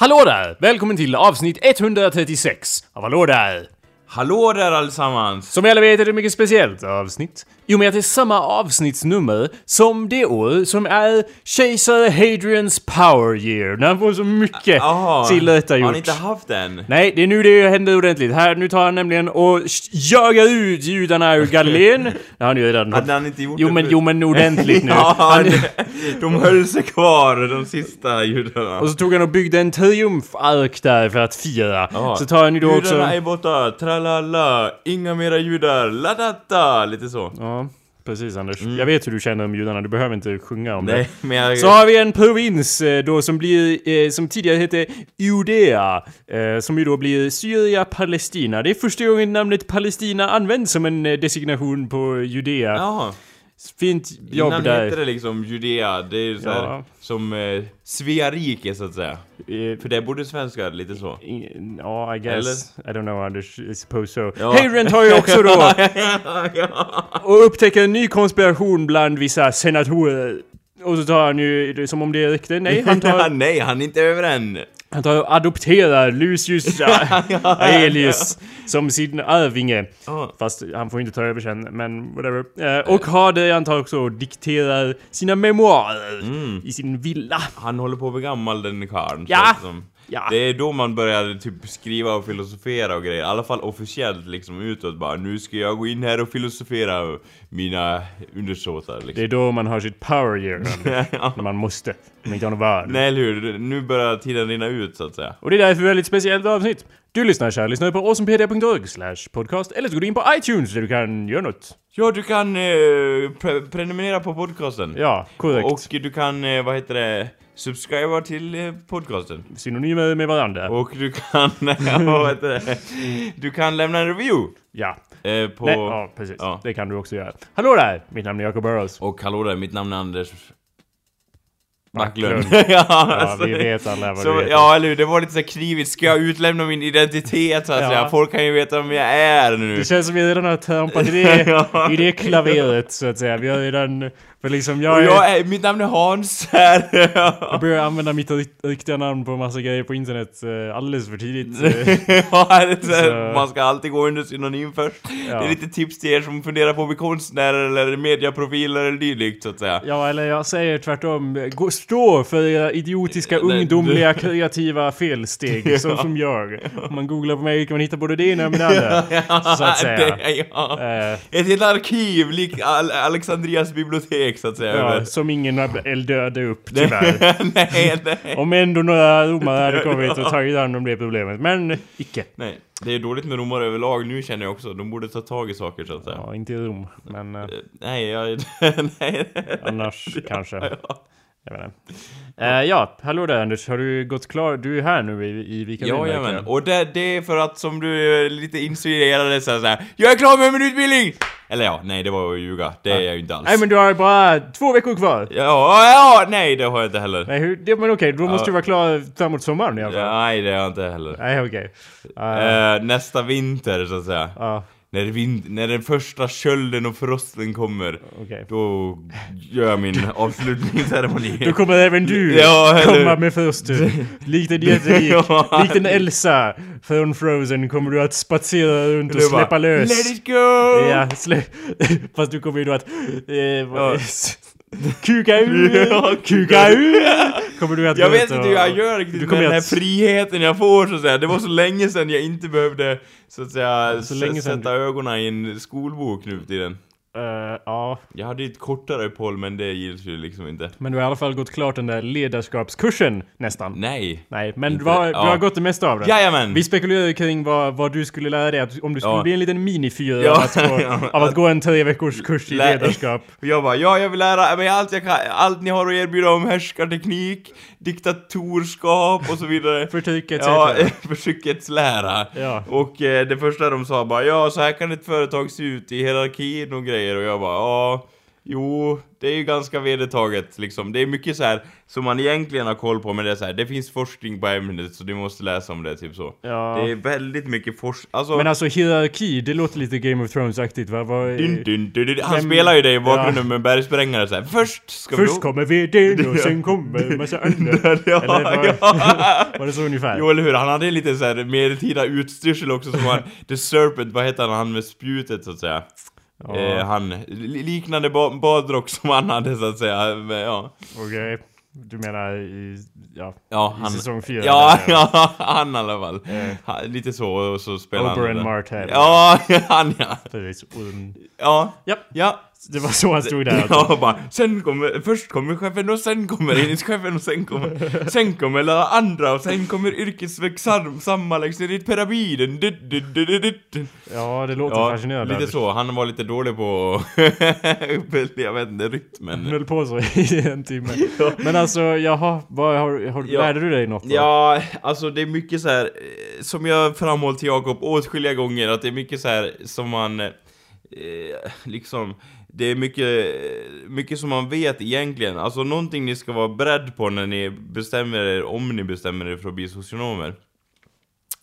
Hallå där! Välkommen till avsnitt 136 av Hallå där! Hallå där allesammans! Som alla vet är det ett mycket speciellt avsnitt. I och med att det är samma avsnittsnummer som det år som är kejsare Hadrians power year, när han får så mycket Jaha, till detta har gjort. ni inte haft den? Nej, det är nu det händer ordentligt. Här, nu tar han nämligen och jagar ut judarna ur Galileen. Det har han ju redan Hade han inte gjort Jo det men, jo men ordentligt nu. Ja, Han, de höll sig kvar, de sista judarna. och så tog han och byggde en triumfark där för att fira. Ja. Så tar han ju då också... Judarna är borta, tralala, inga mera judar, ladata, lite så. Ja, precis Anders. Jag vet hur du känner om judarna, du behöver inte sjunga om Mm. Nej, det. men jag... Så har vi en provins eh, då som blir, eh, som tidigare hette Judea, eh, som ju då blir Syria-Palestina. Det är första gången namnet Palestina används som en designation på Judea. Jaha. Fint jobb Innan där. hette det liksom Judea, det är ju så här, Ja. som eh, Svea rike så att säga. Eh, För det borde svenskar lite så. i- Ja, I guess. I don't know Anders, I suppose so. Ja. Hadrian tar ju också då och upptäcker en ny konspiration bland vissa senatorer. Och så tar han ju, som om det är riktigt, nej han tar Nej, han är inte över än. Han tar och adopterar Lucius Aelius som sin arvinge. Ja. Fast han får inte ta över sen, men whatever. Eh, och Hadrian tar också och dikterar sina memoarer i sin villa. Han håller på att bli gammal den karln. Ja. det som. Ja. Det är då man börjar typ skriva och filosofera och grejer. I alla fall officiellt liksom utåt bara. Nu ska jag gå in här och filosofera mina undersåtar Det liksom. är då man har sitt power year, när man måste. Om inte har något val. Nej eller hur? Nu börjar tiden rinna ut så att säga. Och det är därför ett väldigt speciellt avsnitt. Du lyssnar kära lyssnare på awesomepedia.org slash podcast eller så går du in på iTunes där du kan göra något. Ja, du kan eh, pre prenumerera på podcasten. Ja, korrekt. Och du kan, eh, vad heter det, subscriba till eh, podcasten. Synonymer med varandra. Och du kan, du kan lämna en review. Ja. Eh, på... Nej, ja, precis. Ja. Det kan du också göra. Hallå där! Mitt namn är Jacob Burrows. Och hallå där, mitt namn är Anders Backlund. Ja, Ja, alltså, vi vet alla vad så, du heter. Ja, eller hur? Det var lite så knivigt. Ska jag utlämna min identitet så att Ja. säga? Folk kan ju veta vem jag är nu. Det känns som vi redan har trampat i det, i det klaveret så att säga. Vi har redan... För liksom jag, är, jag är, mitt namn är Hans här. jag börjar använda mitt ri- riktiga namn på massa grejer på internet eh, alldeles för tidigt. eh. ja, Man ska alltid gå under synonym först. Ja. Det är lite tips till er som funderar på att bli konstnärer eller mediaprofiler eller dylikt så att säga. Ja, eller jag säger tvärtom. Gå, stå för era idiotiska, ungdomliga, kreativa felsteg. Så som jag. Om man googlar på mig kan man hitta både det ena och det andra. Så att säga. Det, ja. Eh, Ett helt arkiv, likt Al Alexandrias bibliotek så att säga. ja, som ingen har eldödade upp tyvärr. nej, nej. Om ändå några romare hade kommit och tagit hand om det problemet. Men icke. Nej, det är dåligt med romare överlag nu känner jag också. De borde ta tag i saker så att säga. Ja, inte i Rom. Men eh, Eh, Nej, jag... nej. annars kanske. Jag vet inte. Eh, ja, hallå där Anders. Har du gått klar? Du är här nu i, i Vika Jajamän, och det, det är för att som du är lite insinuerade så här, Jag är klar med min utbildning! Eller ja, nej det var att ljuga. Det är jag ju inte alls. Nej men du har bara två veckor kvar. Ja, ja, nej det har jag inte heller. Nej, hur, det, men okej, då måste Ja. du vara klar framåt sommaren i alla fall. Nej, det har jag inte heller. Nej, okej. Eh, Eh, nästa vinter så att säga. När, vin- när den första kölden och frosten kommer, okej. då gör jag min avslutningsceremoni. Då kommer även du Ja, komma med först. Likt en jättelik, Ja. likt en Elsa från Frozen kommer du att spatsera runt och Du bara, släppa lös. Let it go! Ja, slä... Fast du kommer ju då att... Eh, Kuka ur! Kuka ur! Kommer du att Jag vet inte hur jag gör riktigt Du med den här att- friheten jag får så att säga. Det var så länge sedan jag inte behövde så att säga Så länge s- sedan sätta ögonen i en skolbok nu för tiden. Eh, ja, Jag hade ett kortare uppehåll men det gills ju liksom inte. men du har i alla fall gått klart den där ledarskapskursen nästan. Nej. Nej, men Inte- du har, du ja. har gått det mesta av den. Jajamän! Vi spekulerade kring vad, vad du skulle lära dig, att om du skulle Ja. bli en liten minifyr Ja. av, att gå, av att gå en tre veckors kurs i Lä- ledarskap. Jag bara, ja jag vill lära mig allt jag kan, allt ni har att erbjuda om härskarteknik, diktatorskap och så vidare. Förtryck etc. Ja, förtryckets lära. Ja. Och eh, det första de sa bara, ja så här kan ett företag se ut i hierarkin och grejer och jag bara, ja Jo, det är ju ganska vedertaget liksom. Det är mycket så här som man egentligen har koll på, men det är så här, det finns forskning på ämnet så du måste läsa om det, typ så. Ja. Det är väldigt mycket forskning, alltså... Men alltså hierarki, det låter lite Game of Thrones-aktigt va? Vad, Dun, dun, dun. Han Vem- spelar ju det i bakgrunden Ja. med en bergsprängare så här. Först ska Först vi... kommer VDn och sen kommer massa andra. ja, var, ja. var det så ungefär? Jo eller hur, han hade lite så här medeltida utstyrsel också som han, The Serpent, vad heter han, han med spjutet så att säga? Ja, Eh, han, li- liknande ba badrock som han hade så att säga, men, ja. Okej. Du menar i, ja, Ja, i han... säsong fyra? Ja, där, ja, han i alla fall. Eh. Ha, lite så, och så spelar Oberyn han... Martell. Ja, han ja. Precis. Ja, Japp, ja. Det var så han stod där. alltså. Ja, bara, sen kommer, först kommer chefen och sen kommer enhetschefen och sen kommer, sen kommer alla andra och sen kommer yrkesverksamma längst ner i pyramiden. Du, du, du, du, du. Ja, det låter Ja, fascinerande. lite så. Han var lite dålig på, jag vet inte, Han rytmen. höll på så i en timme. Men alltså, jaha, vad har, har, Ja. lärde du dig något då? Ja, alltså det är mycket så här eh, som jag framhållit till Jakob åtskilliga gånger, att det är mycket så här som man, eh, liksom, det är mycket, mycket som man vet egentligen. Alltså någonting ni ska vara beredd på när ni bestämmer er, om ni bestämmer er för att bli socionomer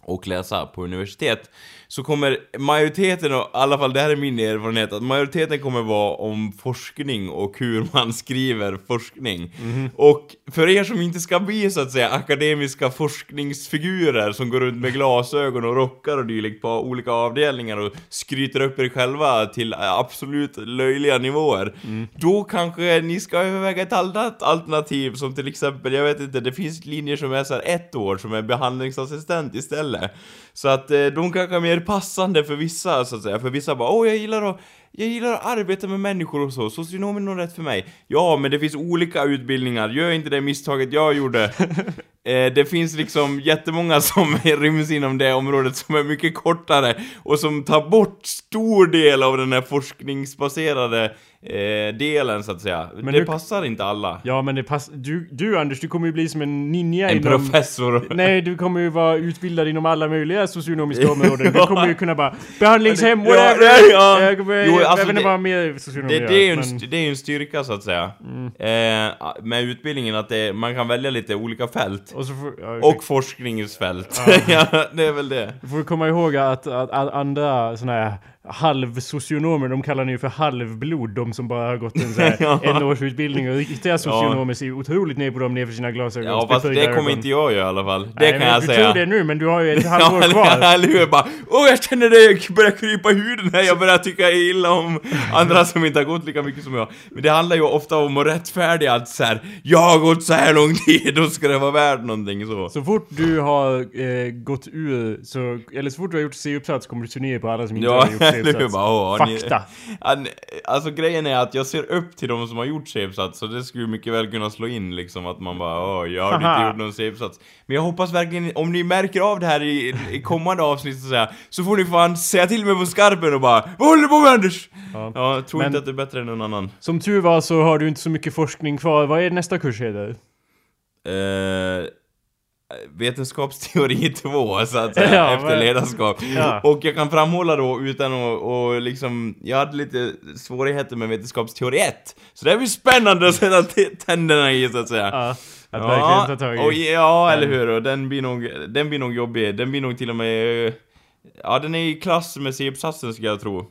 och läsa på universitet så kommer majoriteten, och i alla fall det här är min erfarenhet, att majoriteten kommer vara om forskning och hur man skriver forskning. Och för er som inte ska bli så att säga akademiska forskningsfigurer som går runt med glasögon och rockar och dylikt på olika avdelningar och skryter upp er själva till absolut löjliga nivåer. Då kanske ni ska överväga ett annat alternativ som till exempel, jag vet inte, det finns linjer som är så ett år som är behandlingsassistent istället. Så att eh, de kanske är mer passande för vissa så att säga, för vissa bara åh jag gillar att jag gillar att arbeta med människor och så, socionom är nog rätt för mig. Ja, men det finns olika utbildningar, gör inte det misstaget jag gjorde. eh, det finns liksom jättemånga som ryms inom det området som är mycket kortare och som tar bort stor del av den här forskningsbaserade eh, delen så att säga. Men det hur- passar inte alla. Ja, men det passar... Du, du Anders, du kommer ju bli som en ninja En inom... professor. Nej, du kommer ju vara utbildad inom alla möjliga socionomiska områden. Du kommer ju kunna bara behandlingshem, Ja, whatever! ja, ja. Jag kommer, Jo, jag alltså vet inte det- vad mer socionom Det, gör, det, är en, men- det är ju en styrka så att säga. Eh, med utbildningen att det, man kan välja lite olika fält. Och får, ja, Och forskningsfält. ja, det är väl det. Du får komma ihåg att, att, att andra såna här halvsocionomer, de kallar ni ju för halvblod, de som bara har gått en så här Ja. en årsutbildning och riktiga socionomer ser ju otroligt ner på dem nerför sina glasögon. Ja, fast det kommer inte jag göra i alla fall. Det Nej, kan men jag du säga. tror det nu, men du har ju ett Ja, halvår kvar. eller hur? Bara, åh jag känner det börjar krypa i huden här, jag börjar tycka illa om andra som inte har gått lika mycket som jag. Men det handlar ju ofta om att rättfärdiga att så här, jag har gått så här lång tid, då ska det vara värt någonting så. Så fort du har eh, gått ur, så, eller så fort du har gjort C-uppsats kommer du ner på alla som inte Ja, har gjort C-uppsats. Bara, åh, ni- Fakta. An- Alltså grejen är att jag ser upp till de som har gjort C-uppsats, så det skulle mycket väl kunna slå in liksom att man bara åh, jag har inte gjort någon C-uppsats. Men jag hoppas verkligen, om ni märker av det här i, i kommande avsnitt så, säga, så får ni fan säga till mig på skarpen och bara Vad håller du på med Anders? Ja. Ja, jag tror Men- inte att det är bättre än någon annan. Som tur var så har du inte så mycket forskning kvar. Vad är nästa kurs heter? Eh, vetenskapsteori 2 så att säga, Ja, efter men- ledarskap. Ja. Och jag kan framhålla då utan att och liksom, jag hade lite svårigheter med vetenskapsteori 1. Så det blir spännande att sätta tänderna i så att säga. Ja, att verkligen ta tag i. och, ja, eller hur. Och den blir nog, den blir nog jobbig. Den blir nog till och med, ja den är i klass med C-uppsatsen skulle jag tro.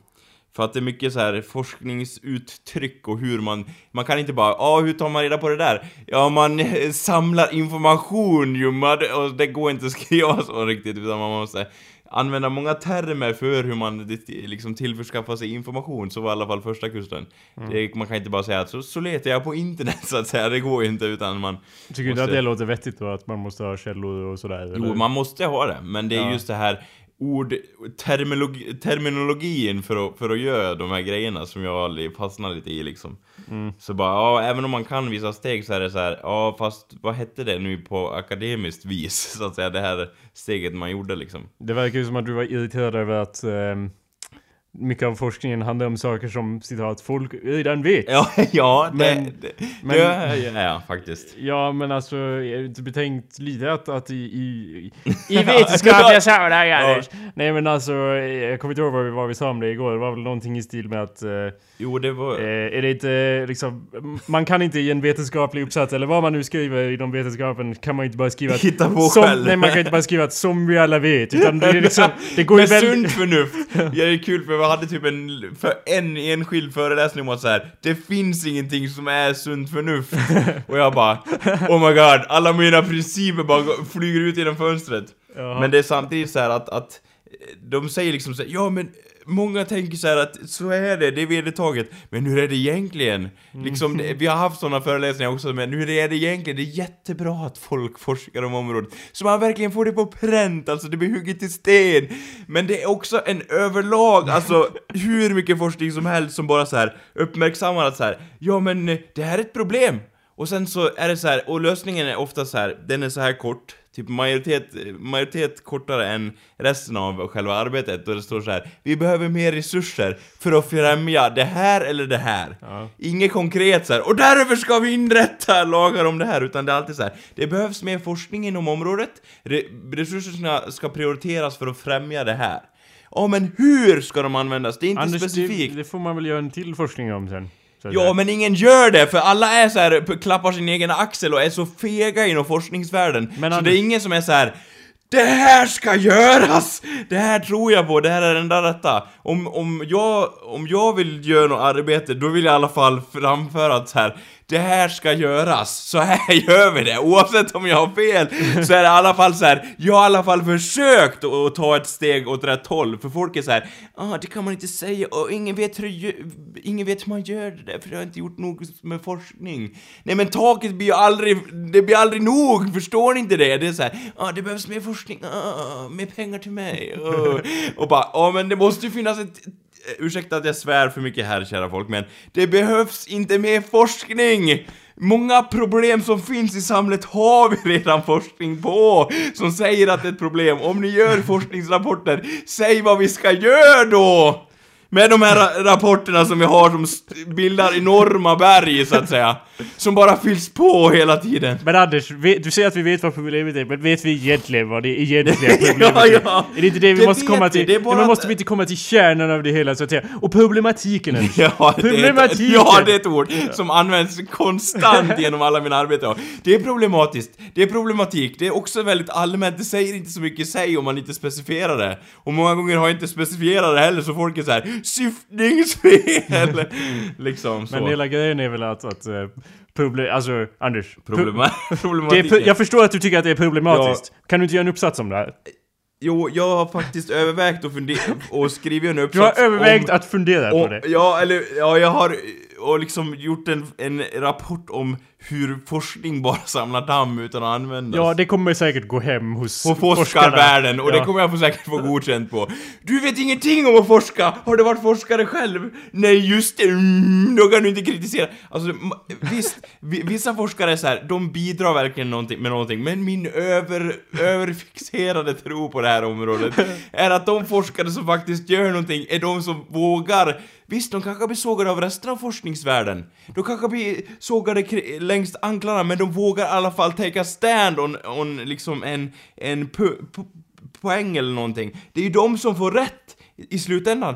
För att det är mycket så här forskningsuttryck och hur man, man kan inte bara, ja hur tar man reda på det där? Ja man eh, samlar information ju, man, och det går inte att skriva så riktigt utan man måste använda många termer för hur man liksom tillförskaffar sig information, så var i alla fall första kursen. Det, man kan inte bara säga att så, så letar jag på internet så att säga, det går ju inte utan man Tycker du inte att måste- det låter vettigt då? Att man måste ha källor och sådär? Jo, eller? man måste ha det, men det är Ja. just det här ord, terminologi, terminologin för att, för att göra de här grejerna som jag fastnar lite i liksom. Mm. Så bara, ja, även om man kan vissa steg så är det så här, ja fast vad hette det nu på akademiskt vis, så att säga, det här steget man gjorde liksom. Det verkar ju som att du var irriterad över att ehm, mycket av forskningen handlar om saker som citat folk redan vet. Ja, ja, det, Men- det, men- det är jag faktiskt. Ja men alltså, jag har inte betänkt lite att, att i, i, i vetenskapliga sammanhang Anders. Nej men alltså, jag kommer inte ihåg vad vi, vad vi sa om det igår. Det var väl någonting i stil med att... Eh, Jo, det var... eh, är det inte liksom... Man kan inte i en vetenskaplig uppsats, eller vad man nu skriver inom vetenskapen, kan man inte bara skriva att... Hitta på som, själv. Nej man kan inte bara skriva att som vi alla vet, utan det är liksom... Det går ju väldigt... sunt förnuft! Ja, det är kul för vi hade typ en, för en enskild föreläsning om att så här, det finns ingenting som är sunt förnuft. Och jag bara, oh my god, alla mina principer bara flyger ut genom fönstret. Jaha. Men det är samtidigt så här att, att de säger liksom så här, ja men Många tänker så här att så är det, det är vedertaget. Men hur är det egentligen? Liksom, det, vi har haft sådana föreläsningar också, men hur är det egentligen? Det är jättebra att folk forskar om området. Så man verkligen får det på pränt, alltså det blir hugget i sten. Men det är också en överlag, alltså hur mycket forskning som helst som bara så här uppmärksammar att så här, ja men eh, det här är ett problem. Och sen så är det så här, och lösningen är ofta så här, den är så här kort, typ majoritet, majoritet kortare än resten av själva arbetet, och det står så här, vi behöver mer resurser för att främja det här eller det här. Ja. Inget konkret så här, och därför ska vi inrätta lagar om det här, utan det är alltid så här, det behövs mer forskning inom området, re resurserna ska prioriteras för att främja det här. Ja, men hur ska de användas? Det är inte Anders, det, specifikt. det får man väl göra en till forskning om sen. Ja, men ingen gör det, för alla är så här, klappar sin egen axel och är så fega inom forskningsvärlden. Men så Anders- det är ingen som är så här. Det här ska göras! Det här tror jag på, det här är det enda rätta. Om, om, jag, om jag vill göra något arbete, då vill jag i alla fall framföra att så här. Det här ska göras, så här gör vi det. Oavsett om jag har fel, så är det i alla fall så här. Jag har i alla fall försökt att, ta ett steg åt rätt håll, för folk är så här. ah, det kan man inte säga, och ingen vet hur, ingen vet hur man gör det där, för jag har inte gjort nog med forskning. Nej men taket blir ju aldrig, det blir aldrig nog, förstår ni inte det? Det är så här, ah, det behövs mer forskning, ah, ah, ah, ah mer pengar till mig. och... Och bara, ja men det måste ju finnas ett Eh, ursäkta att jag svär för mycket här kära folk, men det behövs inte mer forskning! Många problem som finns i samhället har vi redan forskning på, som säger att det är ett problem. Om ni gör forskningsrapporter, säg vad vi ska göra då! Med de här ra- rapporterna som vi har som bildar enorma berg, så att säga. Som bara fylls på hela tiden. Men Anders, vet, du säger att vi vet vad problemet är, men vet vi egentligen vad det egentliga problemet Ja, är? ja. Är det inte det vi Det måste komma vi, till? det bara men måste vi inte komma till kärnan av det hela så att säga? Och problematiken Anders. Ja, det ett, Problematiken. ja, det är ett ord som används konstant genom alla mina arbeten. Det är problematiskt, det är problematik, det är också väldigt allmänt, det säger inte så mycket i sig om man inte specificerar det. Och många gånger har jag inte specifierat det heller, så folk är så här syftningsfel! liksom så. Men hela grejen är väl att, att uh, problem, alltså Anders. Problema det är, problematiken. pu- jag förstår att du tycker att det är problematiskt. Kan du inte göra en uppsats om det här? Jo, jag har faktiskt övervägt att fundera och skrivit en Du uppsats har övervägt om, att fundera på det. Ja, eller ja, jag har och liksom gjort en, en rapport om hur forskning bara samlar damm utan att användas. Ja, det kommer säkert gå hem hos forskarna. forskarvärlden och det Ja. kommer jag säkert få godkänt på. Du vet ingenting om att forska! Har du varit forskare själv? Nej, just det, mm, då kan du inte kritisera. Alltså, visst, vi- vissa forskare är så här, de bidrar verkligen någonting, med någonting, men min över, överfixerade tro på det här området är att de forskare som faktiskt gör någonting är de som vågar Visst, de kanske blir sågade av resten av forskningsvärlden. De kanske blir sågade kri- längs anklarna, men de vågar i alla fall take a stand on, on liksom en, en pu- po- poäng eller någonting. Det är ju de som får rätt i slutändan.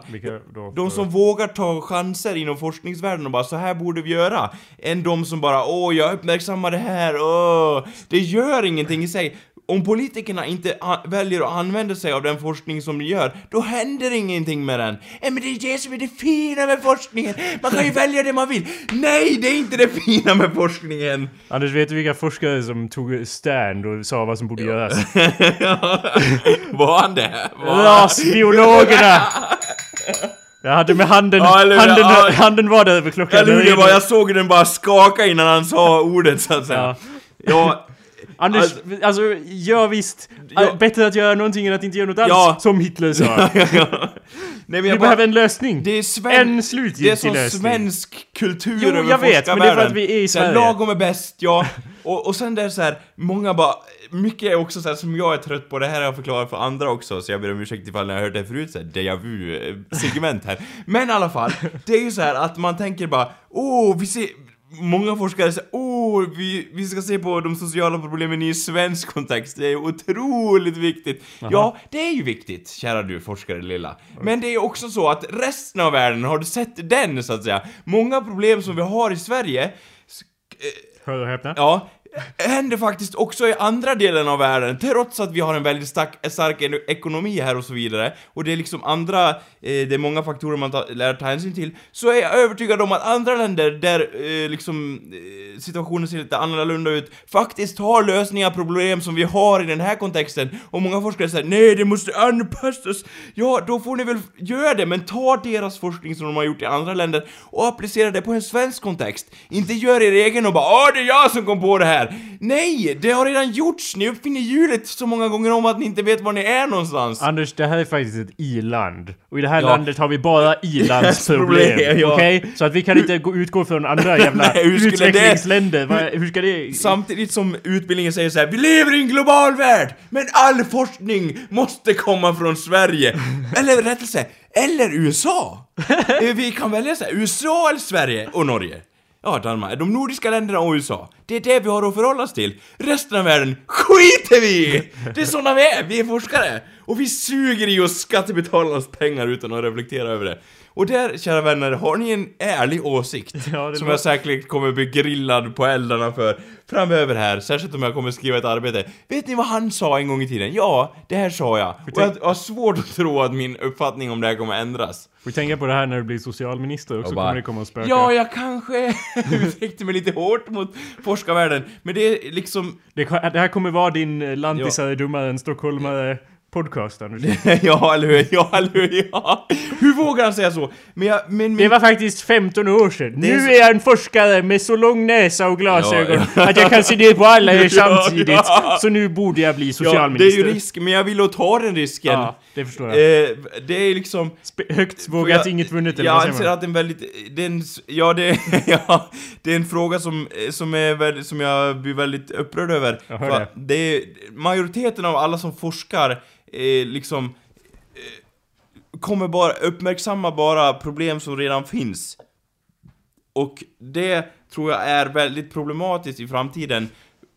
De som vågar ta chanser inom forskningsvärlden och bara så här borde vi göra. Än de som bara åh, jag uppmärksammar det här, åh. Det gör ingenting i sig. Om politikerna inte väljer att använda sig av den forskning som de gör, då händer ingenting med den. Eh, men det är det som är det fina med forskningen! Man kan ju välja det man vill! Nej, det är inte det fina med forskningen! Anders, vet du vilka forskare som tog stand och sa vad som borde göras? Var han det? Var Rasbiologerna! Jag hade med handen, Ja, handen, Ja. handen var där över klockan. Det var, jag såg den bara skaka innan han sa ordet så att säga. Ja. Ja, Anders, Alltså- alltså, ja visst. Ja. Äh, Bättre att göra någonting än att inte göra något alls, Ja. som Hitler sa. Nej Vi behöver en lösning. det är sven... en Det är slutgiltig så lösning. svensk kultur Jo, över jag vet, men det är för att vi är i Så här, Sverige. Lagom är bäst, ja. Och, och sen det är så här, många bara, mycket är också så här, som jag är trött på, det här har jag förklarat för andra också, så jag ber om ursäkt ifall ni har hört det förut, såhär déjà vu-segment här. Men i alla fall, det är ju så här att man tänker bara, åh, vi ser, Många forskare säger åh, vi, vi ska se på de sociala problemen i svensk kontext, det är otroligt viktigt. Ja, det är ju viktigt, kära du forskare lilla. Men det är också så att resten av världen, har du sett den så att säga? Många problem som vi har i Sverige, Hör och häpna. Ja, händer faktiskt också i andra delen av världen, trots att vi har en väldigt stark, stark ekonomi här och så vidare, och det är liksom andra, eh, det är många faktorer man ta, lär ta hänsyn till, så är jag övertygad om att andra länder där eh, liksom eh, situationen ser lite annorlunda ut, faktiskt har lösningar på problem som vi har i den här kontexten, och många forskare säger nej, det måste anpassas, ja, då får ni väl göra det, men ta deras forskning som de har gjort i andra länder och applicera det på en svensk kontext, inte gör er egen och bara åh, det är jag som kom på det här! Nej, det har redan gjorts! Ni uppfinner hjulet så många gånger om att ni inte vet var ni är någonstans. Anders, det här är faktiskt ett i-land. Och i det här Ja. landet har vi bara i-landsproblem. Problem, ja. Okej? Så att vi kan inte gå, utgå från andra jävla Nej, hur det- utvecklingsländer. Va, hur ska det... Samtidigt som utbildningen säger så här: vi lever i en global värld, men all forskning måste komma från Sverige. Eller rättelse, eller USA. Eh, vi kan välja så här, USA eller Sverige och Norge. Ja, Danmark, de nordiska länderna och USA. Det är det vi har att förhålla oss till. Resten av världen skiter vi i! Det är såna vi är, vi är forskare! Och vi suger i oss skattebetalarnas pengar utan att reflektera över det. Och där, kära vänner, har ni en ärlig åsikt. Ja, som låter- jag säkert kommer bli grillad på eldarna för framöver här, särskilt om jag kommer skriva ett arbete. Vet ni vad han sa en gång i tiden? Ja, det här sa jag. Och jag har svårt att tro att min uppfattning om det här kommer ändras. Får tänka på det här när du blir socialminister också, bara, kommer det komma och spöka. Ja, jag kanske uttryckte mig lite hårt mot forskarvärlden, men det är liksom... det, det här kommer vara din eh, lantisare är dummare än stockholmare podcast, Anders. ja, eller hur? Ja, eller hur? Ja. Hur vågar han säga så? Men jag... Men, Det var faktiskt 15 år sedan. Nu är jag en forskare med så lång näsa och glasögon Ja, ja. att jag kan se ner på alla er samtidigt. ja. Så nu borde jag bli ja, det socialminister. är ju risk, men jag vill ta den risken. Ja, det förstår jag. Eh, det är liksom... Sp- högt vågat, inget vunnet eller Jag anser att det är en väldigt, det är en, ja det, ja, det är en fråga som, som är som jag blir väldigt upprörd över. Jag hör det. det är, majoriteten av alla som forskar, eh, liksom, eh, kommer bara uppmärksamma bara problem som redan finns. Och det tror jag är väldigt problematiskt i framtiden.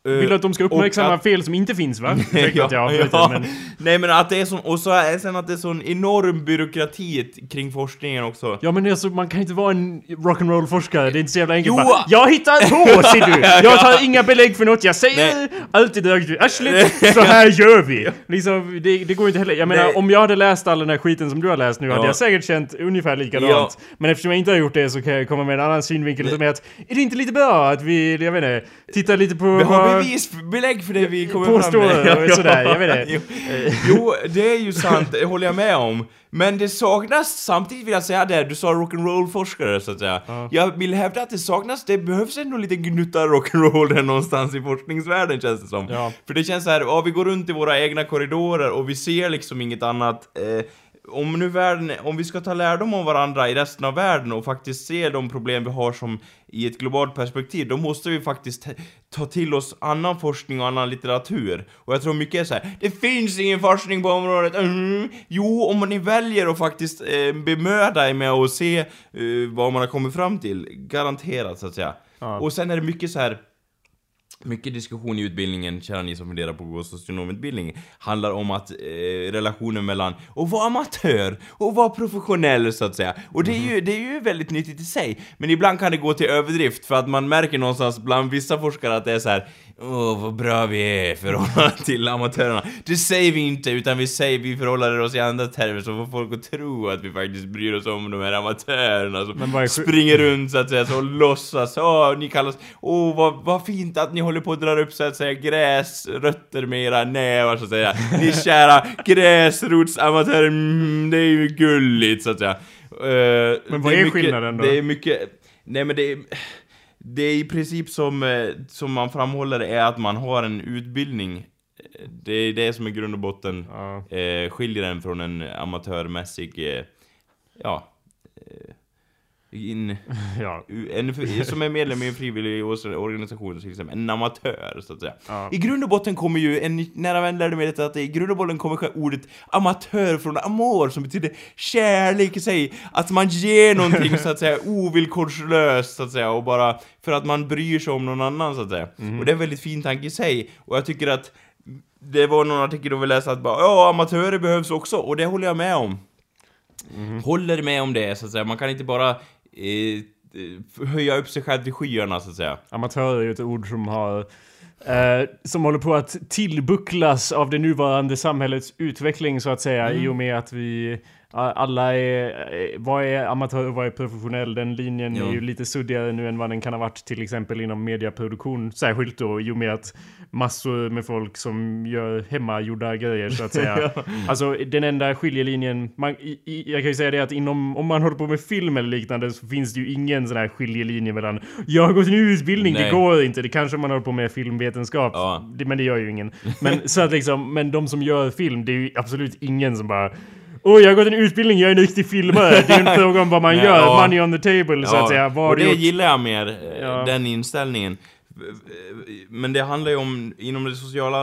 Eh, Vill du att de ska uppmärksamma att- fel som inte finns va? Ursäkta att jag ja. men... Nej men att det är sån, och så är sen att det är sån enorm byråkrati kring forskningen också. Ja men alltså man kan inte vara en rock'n'roll forskare, det är inte så jävla enkelt Jo! bara, Jag hittar på ser du! Jag tar inga belägg för något, jag säger Nej. alltid arslet, så här gör vi! Liksom, det, det går inte heller, jag menar Nej. om jag hade läst all den här skiten som du har läst nu hade Ja. jag säkert känt ungefär likadant. Men eftersom jag inte har gjort det så kan jag komma med en annan synvinkel som är att, är det inte lite bra att vi, jag vet inte, tittar lite på Vi har vad- bevis, belägg för det vi kommer fram med. och sådär, jag vet inte. Jo, jo, det är ju sant, det håller jag med om. Men det saknas, samtidigt vill jag säga det, du sa rock'n'roll-forskare så att säga. Jag vill hävda att det saknas, det behövs ändå lite gnutta rock'n'roll där någonstans i forskningsvärlden känns det som. Ja. För det känns så här, ja vi går runt i våra egna korridorer och vi ser liksom inget annat. Eh, om nu världen, om vi ska ta lärdom av varandra i resten av världen och faktiskt se de problem vi har som i ett globalt perspektiv, då måste vi faktiskt ta till oss annan forskning och annan litteratur. Och jag tror mycket är så här, det finns ingen forskning på området, mm. Jo, om ni väljer att faktiskt eh, bemöda er med att se eh, vad man har kommit fram till, garanterat så att säga. Ja. Och sen är det mycket så här mycket diskussion i utbildningen, kära ni som funderar på att gå socionomutbildning, handlar om att eh, relationen mellan att vara amatör och vara professionell så att säga. Och det är, ju, det är ju väldigt nyttigt i sig, men ibland kan det gå till överdrift för att man märker någonstans bland vissa forskare att det är så här. Åh, vad bra vi är i förhållande till amatörerna. Det säger vi inte, utan vi säger vi förhåller oss i andra termer så får folk att tro att vi faktiskt bryr oss om de här amatörerna som springer runt så att säga, så och låtsas, åh, ni kallas, åh, vad, vad fint att ni håller på att dra upp så att säga gräsrötter med era nävar så att säga. Ni kära gräsrotsamatörer, mm, det är ju gulligt så att säga. Eh, Men vad det är mycket, skillnaden då? Det är mycket, nej men det är, det är i princip som, eh, som man framhåller är att man har en utbildning. Det är det som är grund och botten Ja. eh, skiljer den från en amatörmässig, eh, ja, eh, in, Ja. en, som är medlem i en frivillig organisation, till exempel, en amatör så att säga. Ja. I grund och botten kommer ju, en nära vän lärde mig detta, att i grund och botten kommer ordet amatör från amor, som betyder kärlek i sig. Att man ger någonting så att säga ovillkorslöst, så att säga, och bara för att man bryr sig om någon annan, så att säga. Och det är en väldigt fin tanke i sig, och jag tycker att det var någon artikel då vi läste att bara ja, amatörer behövs också, och det håller jag med om. Håller med om det, så att säga. Man kan inte bara eh, höja upp sig själv till skyarna, så att säga. Amatör är ju ett ord som har eh, som håller på att tillbucklas av det nuvarande samhällets utveckling så att säga i och med att vi alla är, eh, vad är amatör och vad är professionell? Den linjen Jo. är ju lite suddigare nu än vad den kan ha varit till exempel inom mediaproduktion. Särskilt då i och med att massor med folk som gör hemmagjorda grejer så att säga. Alltså den enda skiljelinjen, man, i, i, jag kan ju säga det att inom, om man håller på med film eller liknande så finns det ju ingen sån här skiljelinje mellan jag har gått en utbildning, Nej. det går inte. Det kanske man håller på med filmvetenskap, Ja. det, men det gör ju ingen. Men så att liksom, men de som gör film, det är ju absolut ingen som bara Åh, jag har gått en utbildning, jag är en riktig filmare. Det är en fråga om vad man gör, ja. money on the table så att säga. Vad och det gjort? gillar jag mer, eh, Ja. den inställningen. Men det handlar ju om, inom det sociala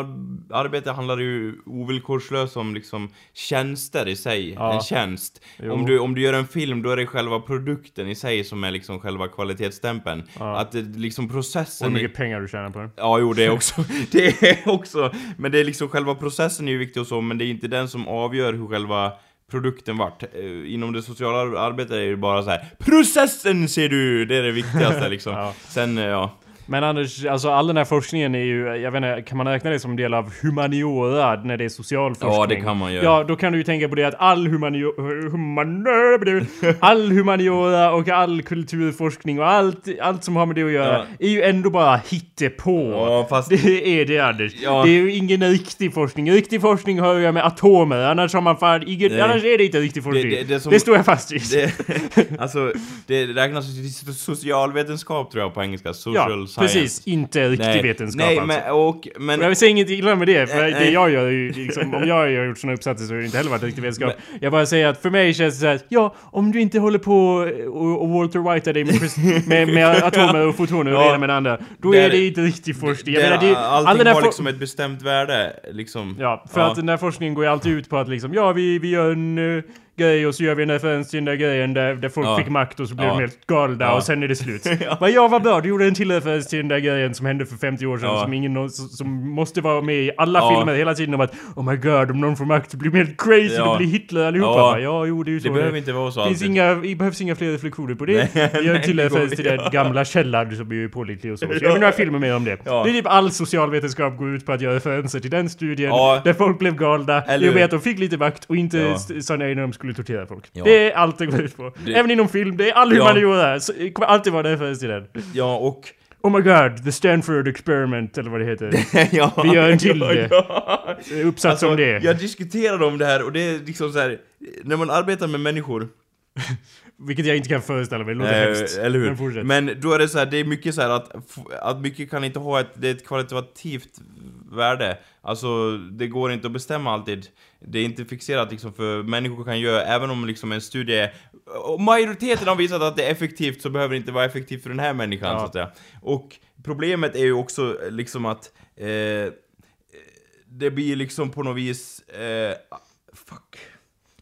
arbetet handlar det ju ovillkorslöst om liksom tjänster i sig, Ja. en tjänst. Jo. Om du, om du gör en film, då är det själva produkten i sig som är liksom själva kvalitetsstämpeln. Ja. Att det, liksom Och processen... hur i- mycket pengar du tjänar på det. Ja, jo, det är också. Det är också. Men det är liksom själva processen är ju viktig och så, men det är inte den som avgör hur själva produkten vart. Eh, Inom det sociala arbetet är det bara så här. Processen ser du! Det är det viktigaste liksom. Ja. Sen, eh, ja. Men Anders, alltså all den här forskningen är ju, jag vet inte, kan man räkna det som del av humaniora när det är social forskning? Ja, det kan man göra. Ja, då kan du ju tänka på det att all humaniora, human, all humaniora och all kulturforskning och allt, allt som har med det att göra Ja. är ju ändå bara hittepå. Ja, fast- Det är det Anders. Ja. Det är ju ingen riktig forskning. Riktig forskning har göra med atomer, annars har man fan ingen, annars är det inte riktig forskning. det- Det, det som- står jag fast vid. Det, alltså, det räknas ju till socialvetenskap tror jag på engelska. Social ja. Precis. Inte riktig Nej, vetenskap nej, alltså. men, och, men... Och jag vill säga inget illa med det, för Nej, det jag gör är ju liksom, om jag har gjort såna uppsatser så har det inte heller varit riktig vetenskap. Jag bara säger att för mig känns det så här, ja, om du inte håller på och, och Walter White dig med, med, med atomer och fotoner och Ja. det ena med det andra, då Det är det inte riktig forskning. Jag det, menar, det, allting all har liksom ett bestämt värde, liksom. Ja, för att den där forskningen går ju alltid ut på att liksom, ja vi, vi gör en uh, grej och så gör vi den där grejen där, där folk Ja. fick makt och så blev Ja. de helt galna Ja. och sen är det slut. Ja. Men ja, vad bra, du gjorde en till referens till den där grejen som hände för 50 år sedan Ja. som ingen som måste vara med i alla filmer hela tiden om att Oh my god, om någon får makt blir de helt crazy, Ja. då blir Hitler allihopa. Ja. Ja, jo det är ju så. Det behöver inte vara så finns inga, det behövs inga fler reflektioner på det. Nej, Vi gör en till referens till den gamla källan som är ju pålitlig och så. Så jag vill några filmer mer om det. Det är typ all socialvetenskap går ut på att göra referenser till den studien där folk blev galna Eller hur? att de fick lite makt och inte Ja. sa nej när de skulle tortera folk. Ja. Det är allt det går ut på. Det- Även inom film, det är all Ja. humaniora. Så det kommer alltid vara den. Ja, och... Oh my god, the Stanford experiment eller vad det heter. ja, Vi gör en till ja, det. ja. Uppsats Alltså, om det. Jag diskuterade om det här och det är liksom så här. När man arbetar med människor Vilket jag inte kan föreställa mig, det låter hemskt. Eh, eller hur? Men fortsätt. Men då är det så här, det är mycket så här att, att mycket kan inte ha ett, det är ett kvalitativt värde. Alltså, det går inte att bestämma alltid. Det är inte fixerat liksom, för människor kan göra, även om liksom en studie är, majoriteten har visat att det är effektivt så behöver det inte vara effektivt för den här människan Ja. så att säga. Och problemet är ju också liksom att eh, det blir liksom på något vis, eh, fuck.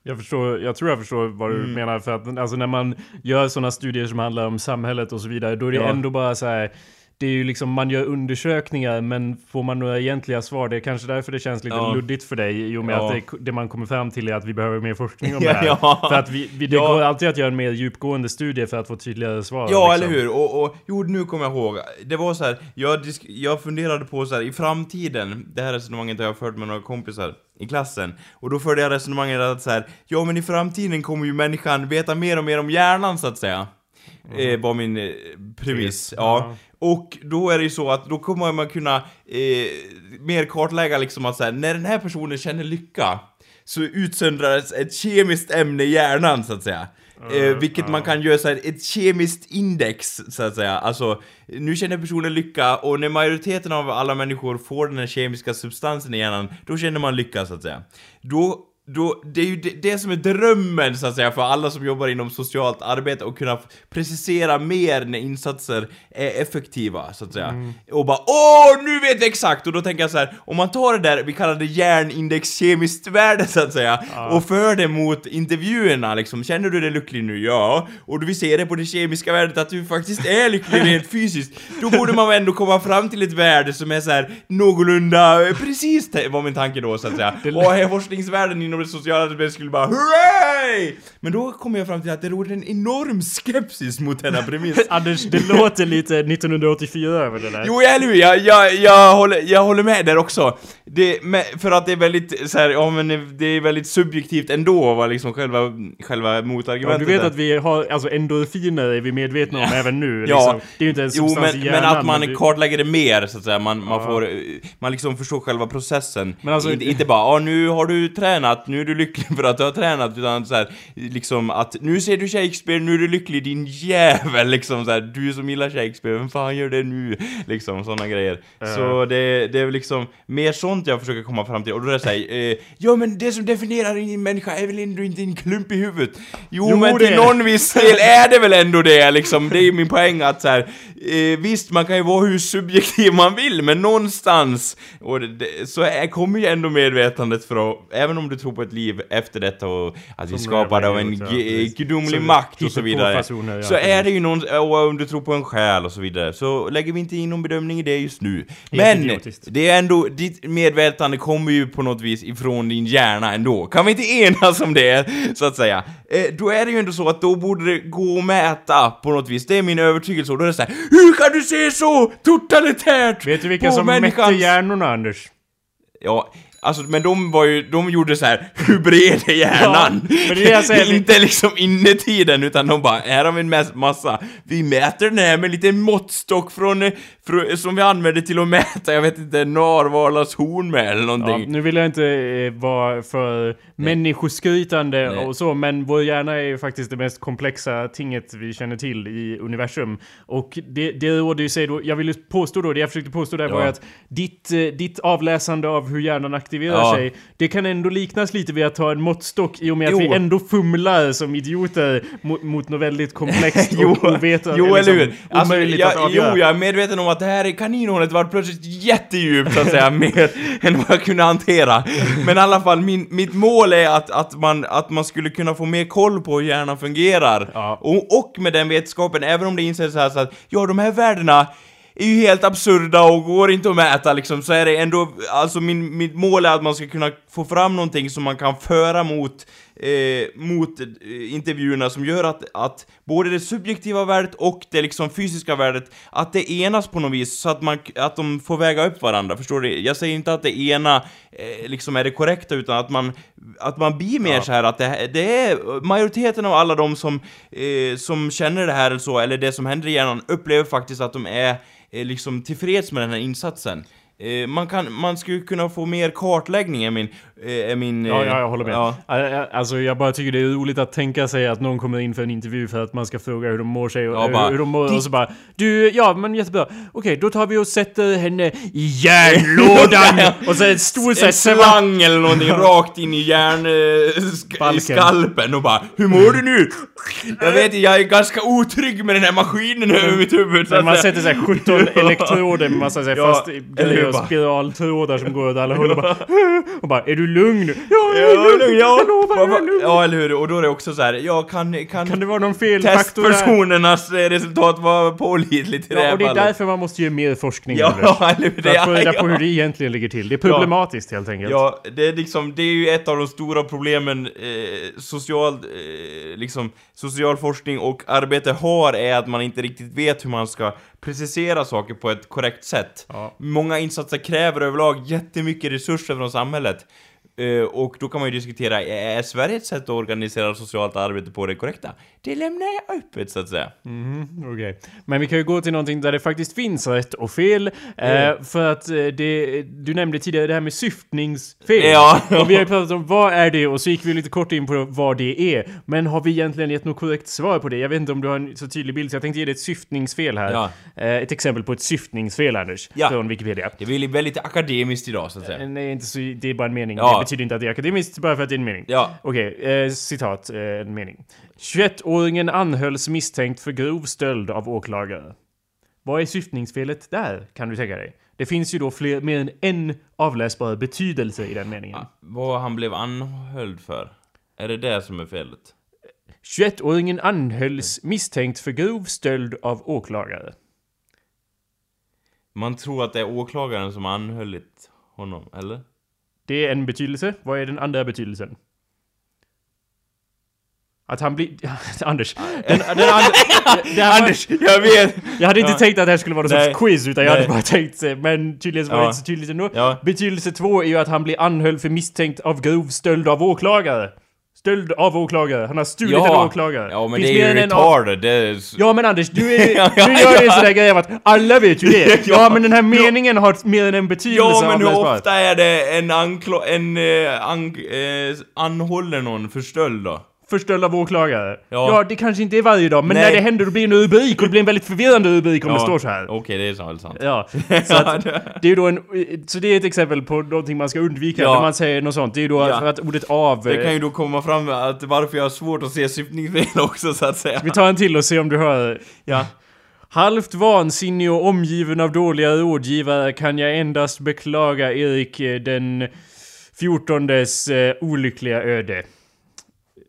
Jag förstår, jag tror jag förstår vad du Mm. menar för att alltså när man gör sådana studier som handlar om samhället och så vidare, då är det Ja. ändå bara så här. Det är ju liksom, man gör undersökningar men får man några egentliga svar? Det är kanske därför det känns lite Ja. luddigt för dig i och med Ja. att det, det man kommer fram till är att vi behöver mer forskning om det här. Ja. För att vi, vi, det går alltid att göra en mer djupgående studie för att få tydligare svar. Ja, liksom. eller hur? Och, och jo, nu kommer jag ihåg. Det var så här, jag, jag funderade på så här i framtiden, det här resonemanget har jag fört med några kompisar i klassen, och då förde jag resonemanget att så här, ja men i framtiden kommer ju människan veta mer och mer om hjärnan så att säga. Eh, var min eh, premiss. Ja. Och då är det ju så att då kommer man kunna eh, mer kartlägga liksom att så här, när den här personen känner lycka så utsöndras ett kemiskt ämne i hjärnan så att säga. Eh, vilket man kan göra så här, ett kemiskt index så att säga. Alltså, nu känner personen lycka och när majoriteten av alla människor får den här kemiska substansen i hjärnan, då känner man lycka så att säga. Då då, det är ju det, det som är drömmen så att säga för alla som jobbar inom socialt arbete och kunna precisera mer när insatser är effektiva så att säga. Mm. Och bara åh nu vet vi exakt! Och då tänker jag så här, om man tar det där, vi kallar det järnindex kemiskt värde så att säga, och för det mot intervjuerna liksom, känner du dig lycklig nu? Ja. Och vi ser det på det kemiska värdet att du faktiskt är lycklig rent fysiskt. Då borde man ändå komma fram till ett värde som är så här någorlunda eh, precis var min tanke då så att säga. Och här forskningsvärlden inom det sociala arbetet skulle bara hurray! Men då kom jag fram till att det råder en enorm skepsis mot denna premiss. Anders, det låter lite 1984 över det där. Jo, eller hur? Jag, jag, jag, håller, jag håller med där också. Det, för att det är väldigt så här, ja men det är väldigt subjektivt ändå vad liksom själva, själva Ja, motargumentet du vet är. att vi har, alltså endorfiner är vi medvetna om även nu. Ja. Liksom. Det är ju inte en Jo, substans men, i men hjärnan. att man det- kartlägger det mer så att säga, man, man Ja. får, man liksom förstår själva processen. Men alltså- inte, inte bara ah, nu har du tränat, nu är du lycklig för att du har tränat, utan så här, liksom att nu ser du Shakespeare, nu är du lycklig din jävel, liksom så här, du som gillar Shakespeare, vem fan gör det nu? Liksom sådana grejer. Så det, det är liksom mer sånt jag försöker komma fram till, och då är det såhär, eh, ja men det som definierar en människa är väl ändå inte en klump i huvudet? Jo, Jo, men till någon viss del är det väl ändå det liksom, det är min poäng att så här, eh, visst man kan ju vara hur subjektiv man vill, men någonstans, och det, så är, kommer ju ändå medvetandet att, även om du tror på ett liv efter detta och att vi skapade av en gudomlig makt och så vidare. så är det ju någon, och om du tror på en själ och så vidare, så lägger vi inte in någon bedömning i det just nu. Men, det är ändå, ditt medvetande kommer ju på något vis ifrån din hjärna ändå. Kan vi inte enas om det, så att säga? Eh, då är det ju ändå så att då borde det gå att mäta på något vis. Det är min övertygelse och då är det så här, Hur kan du se så totalitärt Vet du vilka som mätte människans-" hjärnorna, Anders? Ja, alltså men de var ju, de gjorde så här, hur bred är hjärnan? Ja, men det är det jag säger. inte liksom innetiden, utan de bara, här har vi en mass- massa, vi mäter den här med en liten måttstock från, eh, fr- som vi använder till att mäta, jag vet inte, narvalars horn med eller Ja, någonting. nu vill jag inte eh, vara för människoskrytande Nej. och så, men vår hjärna är ju faktiskt det mest komplexa tinget vi känner till i universum. Och det, det råder ju sig då, jag vill ju påstå då, det jag försökte påstå där var Ja. ju att ditt, eh, ditt avläsande av hur hjärnan aktiverar Ja. sig, det kan ändå liknas lite vid att ha en måttstock i och med att Jo. vi ändå fumlar som idioter mot, mot något väldigt komplext Jo, och ovetande. jo liksom eller hur? Alltså, omöjligt jag, att avgöra. jo, jag är medveten om att det här i kaninhålet var plötsligt jättedjupt så att säga, mer än vad jag kunde hantera. Men i alla fall, min, mitt mål är att, att, man, att man skulle kunna få mer koll på hur hjärnan fungerar. Ja. Och, och med den vetskapen, även om det inser så här så att, ja de här värdena är ju helt absurda och går inte att mäta liksom, så är det ändå, alltså min, mitt mål är att man ska kunna få fram någonting som man kan föra mot, eh, mot eh, intervjuerna som gör att, att både det subjektiva värdet och det liksom fysiska värdet, att det enas på något vis så att man, att de får väga upp varandra, förstår du? Jag säger inte att det ena eh, liksom är det korrekta utan att man, att man blir mer Ja. så här att det, det är majoriteten av alla de som, eh, som känner det här eller så, eller det som händer i hjärnan, upplever faktiskt att de är eh, liksom tillfreds med den här insatsen. Eh, man, kan, man skulle kunna få mer kartläggning är min... Eh, är min Ja, eh, ja, jag håller med. Ja. Ä- ä- Alltså jag bara tycker det är roligt att tänka sig att någon kommer in för en intervju för att man ska fråga hur de mår sig och Ja, bara, hur de mår "Ditt- och så bara Du, ja men jättebra. Okej, då tar vi och sätter henne i järnlådan! och så en stor så En slang eller någonting rakt in i hjärn... eh, sk- i skalpen och bara Hur mår du nu? Jag vet jag är ganska otrygg med den här maskinen över mitt huvud Men man sätter såhär 17 elektroder med massa såhär Ja, fast eller hur, spiraltrådar som går åt alla håll och bara Och bara Är du lugn? Ja, jag Ja, är lugn! ja, jag lovar, jag är lugn! ja, eller hur? Och då är det också så här, ja, kan, kan, Kan det vara någon felfaktor där? testpersonernas eh, resultat vara pålitligt i det Ja, här och det är fallet? därför man måste göra mer forskning Ja, Anders. eller hur? För att få reda ja, på hur det egentligen ligger till. Det är problematiskt helt enkelt. Ja, det är liksom, det är ju ett av de stora problemen eh, social, eh, liksom, social forskning och arbete har är att man inte riktigt vet hur man ska precisera saker på ett korrekt sätt. Ja. Många insatser kräver överlag jättemycket resurser från samhället. Eh, och då kan man ju diskutera, är Sverige ett sätt att organisera socialt arbete på det korrekta? Det lämnar jag öppet så att säga. Mhm, Okej. Men vi kan ju gå till någonting där det faktiskt finns rätt och fel. Mm. Eh, för att eh, det, du nämnde tidigare det här med syftningsfel. Ja. Och vi har ju pratat om vad är det och så gick vi lite kort in på vad det är. Men har vi egentligen gett något korrekt svar på det? Jag vet inte om du har en så tydlig bild så jag tänkte ge dig ett syftningsfel här. Ja. Eh, ett exempel på ett syftningsfel Anders. Ja. Från Wikipedia. Det blir väldigt akademiskt idag så att säga. Eh, Nej, inte så, det är bara en mening. Ja. Betyder inte att det är akademiskt, bara för att det är en mening. Ja. Okej, eh, citat, eh, en mening. 21-åringen anhölls misstänkt för grov stöld av åklagare. Vad är syftningsfelet där, kan du tänka dig? Det finns ju då fler, mer än en avläsbar betydelse i den meningen. Vad han blev anhölld för? Är det det som är felet? 21-åringen anhölls misstänkt för grov stöld av åklagare. Man tror att det är åklagaren som har anhållit honom, eller? Det är en betydelse. Vad är den andra betydelsen? Att han blir... Anders. Den, den här var- Anders, jag vet! Jag hade inte Ja. tänkt att det här skulle vara någon Nej. sorts quiz, utan jag hade Nej. bara tänkt... eh, Men tydligen så var det inte så tydligt ändå. Ja. Betydelse två är ju att han blir anhölld för misstänkt av grov stöld av åklagare. Stöld av åklagare. Han har stulit en åklagare. Ja, men Finns det är ju retarded, är... Ja men Anders, du, är, Ja, du ja, gör ju en ja. sån där grej av att alla vet ju det. Ja. Ja men den här meningen har mer än en betydelse Ja, men hur ofta är det en ankla... en... Eh, an, eh, anhåller någon för stöld då? För stöld av åklagare. Ja. Ja. det kanske inte är varje dag, men Nej. när det händer då blir det en rubrik och det blir en väldigt förvirrande rubrik om det står så här. Okej, det är så sant. Ja, så att det är då en... Så det är ett exempel på någonting man ska undvika Ja. när man säger något sånt. Det är ju då Ja. för att ordet av... Det kan eh, ju då komma fram att varför jag har svårt att se syftningsfel också, så att säga. Vi tar en till och ser om du hör. Ja. Halvt vansinnig och omgiven av dåliga rådgivare kan jag endast beklaga Erik eh, den 14 eh, olyckliga öde.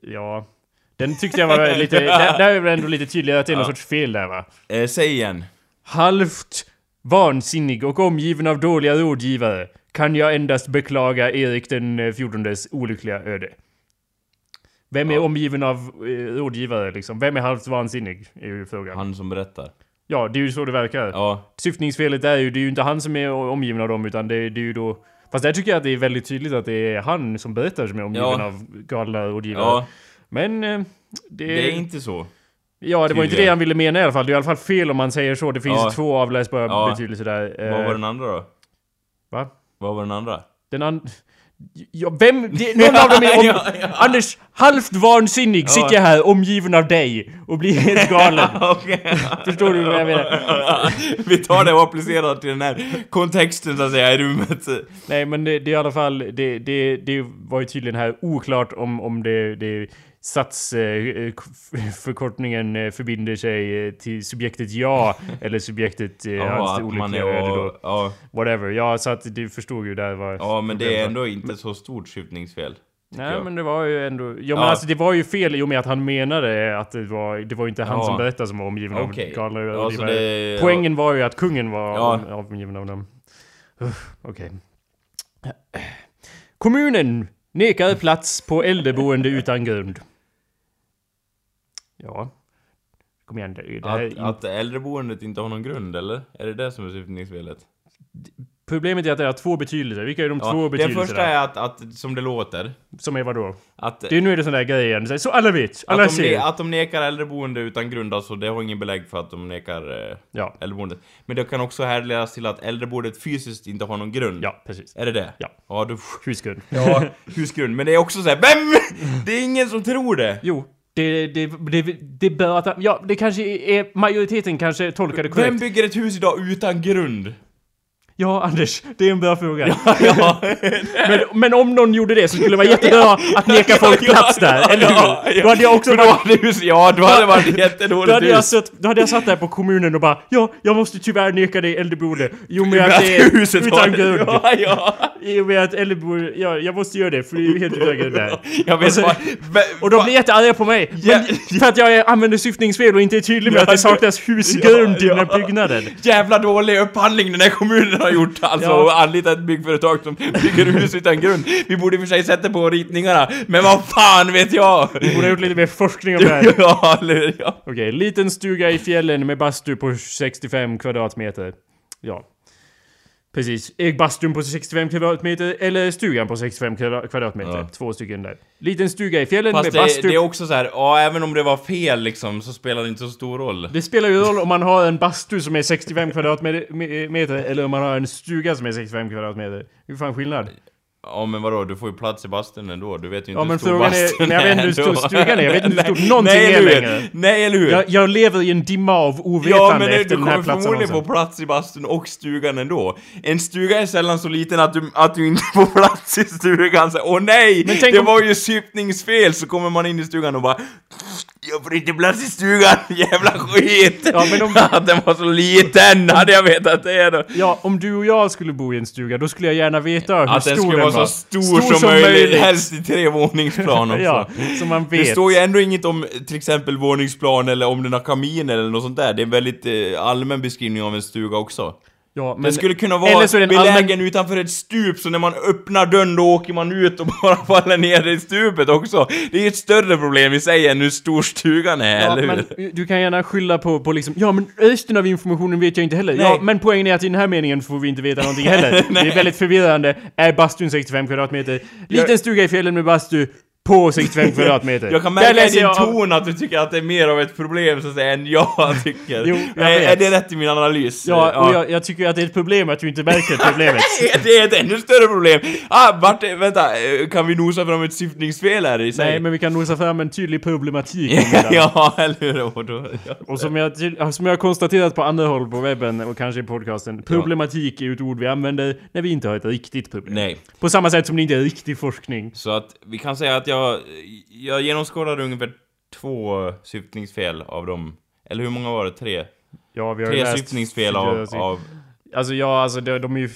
Ja. Den tyckte jag var lite... där, där är väl ändå lite tydligare att det är någon sorts fel där va? Eh, säg igen. Halvt vansinnig och omgiven av dåliga rådgivare kan jag endast beklaga Erik den eh, 14 olyckliga öde. Vem är Ja. omgiven av eh, rådgivare liksom? Vem är halvt vansinnig? Är ju frågan. Han som berättar. Ja, det är ju så det verkar. Ja. Syftningsfelet är ju, det är ju inte han som är omgiven av dem utan det, det är ju då... Fast där tycker jag att det är väldigt tydligt att det är han som berättar som är omgiven Ja. av galna rådgivare. Ja, Men... eh, Det, det är inte så. Ja, det var inte tydligen. det han ville mena i alla fall. Det är i alla fall fel om man säger så. Det finns Ja. två avläsbara Ja. betydelser där. Eh, Vad var den andra då? Va? Vad var den andra? Den and... Ja, vem? Det, någon av dem är om... Ja, ja. Anders, halvt vansinnig Ja. sitter jag här omgiven av dig och blir helt galen. Förstår du vad jag menar? Vi tar det och applicerar till den här kontexten så att säga i rummet. Nej, men det, det är i alla fall... Det, det, det var ju tydligen här oklart om, om det... det satsförkortningen eh, förbinder sig eh, till subjektet ja eller subjektet eh, Ja, hans att man olyckliga är och, ja, Whatever. Ja, så att du förstod ju där vad... ja, men det är ändå inte så stort syftningsfel. Nej jag. men det var ju ändå... Ja, men Ja. alltså det var ju fel i och med att han menade att det var... Det var inte han Ja. som berättade som var omgiven Okej. av galna Ja, så rådgivare. det- Poängen var ju att kungen var Ja. om- omgiven av dem. Okej. Kommunen nekar plats på äldreboende utan grund. Ja. Kom igen. Det, här, Att, att äldreboendet inte har någon grund, eller? Är det det som är syftningsfelet? Problemet är att det har två betydelser. Vilka är de två Ja, den betydelserna? första är att, att, som det låter, Som är vadå? att... Det är nu är det sån där grejen. Så alla vet. Alla att, de, ser. ne- att de nekar äldreboende utan grund, alltså det har ingen belägg för att de nekar eh, Ja. äldreboendet. Men det kan också härledas till att äldreboendet fysiskt inte har någon grund. Ja, precis. Är det det? Ja. Ja, då... Husgrund. Ja, husgrund. Men det är också så här, vem? Det är ingen som tror det! Jo, det, det, det, det bör att... Ja, det kanske är... Majoriteten kanske tolkar det korrekt. Vem bygger ett hus idag utan grund? Ja, Anders. Det är en bra fråga. Ja, Men, men om någon gjorde det så skulle det vara jättebra att neka folk plats där, eller ja, hur? ja. Då hade jag också För då varit... hade ja, då hade det varit Då jättedåligt hade, jag satt, då hade jag satt där på kommunen och bara Ja, jag måste tyvärr neka dig äldreboende. Jo, men att det är huset utan grund. Ja, ja. Och med att äldreboende... Ja, jag måste göra det för det är ju helt utan grund där. Jag vet Och så- vad... Och de blir jättearga på mig. Ja. Men, för att jag använder syftningsfel och inte är tydlig med Ja, att det saknas husgrund i ja, den här ja. byggnaden. Jävla dålig upphandling den här kommunen har gjort alltså Ja. och anlitat ett byggföretag som bygger hus utan grund. Vi borde i och för sig sätta på ritningarna, men vad fan vet jag? Vi borde ha gjort lite mer forskning om det här. ja, eller ja. Okej, liten stuga i fjällen med bastu på 65 kvadratmeter. Ja. Precis. Är bastun på 65 kvadratmeter eller stugan på 65 kvadra- kvadratmeter? Ja. Två stycken där. Liten stuga i fjällen Fast med det, bastu. det är också så här, ja även om det var fel liksom så spelar det inte så stor roll. Det spelar ju roll om man har en bastu som är 65 kvadratmeter eller om man har en stuga som är 65 kvadratmeter. Är fan skillnad. Ja men vadå, du får ju plats i bastun ändå, du vet ju inte Ja, hur stor frågan är- bastun nej, jag vet inte hur stor stugan är, jag vet inte hur stor Nej, någonting nej, är längre. Nej eller hur? Jag, jag lever i en dimma av ovetande Ja men du, efter du den här kommer förmodligen få plats i bastun och stugan ändå. En stuga är sällan så liten att du, att du inte får plats i stugan. Så, Åh nej! Det var ju syftningsfel! Så kommer man in i stugan och bara Jag får inte plats i stugan, jävla skit! Ja, men om- Att den var så liten, hade jag vetat det då. Ja, om du och jag skulle bo i en stuga, då skulle jag gärna veta hur Att stor den skulle vara var. så stor, som, möjligt, helst i trevåningsplan också. Ja, så man vet. Det står ju ändå inget om till exempel våningsplan eller om den har kamin eller något sånt där. Det är en väldigt eh, allmän beskrivning av en stuga också. Ja, men, Den skulle kunna vara eller så är det belägen allmän- utanför ett stup, så när man öppnar dörren då åker man ut och bara faller ner i stupet också. Det är ju ett större problem i sig än hur stor stugan är, Ja, eller hur? men du kan gärna skylla på, på liksom, ja men resten av informationen vet jag inte heller. Nej. Ja, men poängen är att i den här meningen får vi inte veta någonting heller. det är väldigt förvirrande. Är bastun 65 kvadratmeter? Liten stuga i fjällen med bastu på 65 kvadratmeter. Jag kan märka i din jag ton att du tycker att det är mer av ett problem så att säga än jag tycker. Jo, jag är, är det rätt i min analys? Ja, och jag, jag tycker att det är ett problem att du inte märker problemet. Det är ett ännu större problem! Ah, vart, vänta, kan vi nosa fram ett syftningsfel här i sig? Nej, men vi kan nosa fram en tydlig problematik. ja, eller hur? Ja. Och som jag, som jag har konstaterat på andra håll på webben och kanske i podcasten, problematik är ju ett ord vi använder när vi inte har ett riktigt problem. Nej. På samma sätt som det inte är riktig forskning. Så att vi kan säga att jag, jag genomskådade ungefär två syftningsfel av dem. Eller hur många var det? Tre? Ja, vi har Tre läst syftningsfel av, av... Alltså ja, alltså de, de är ju...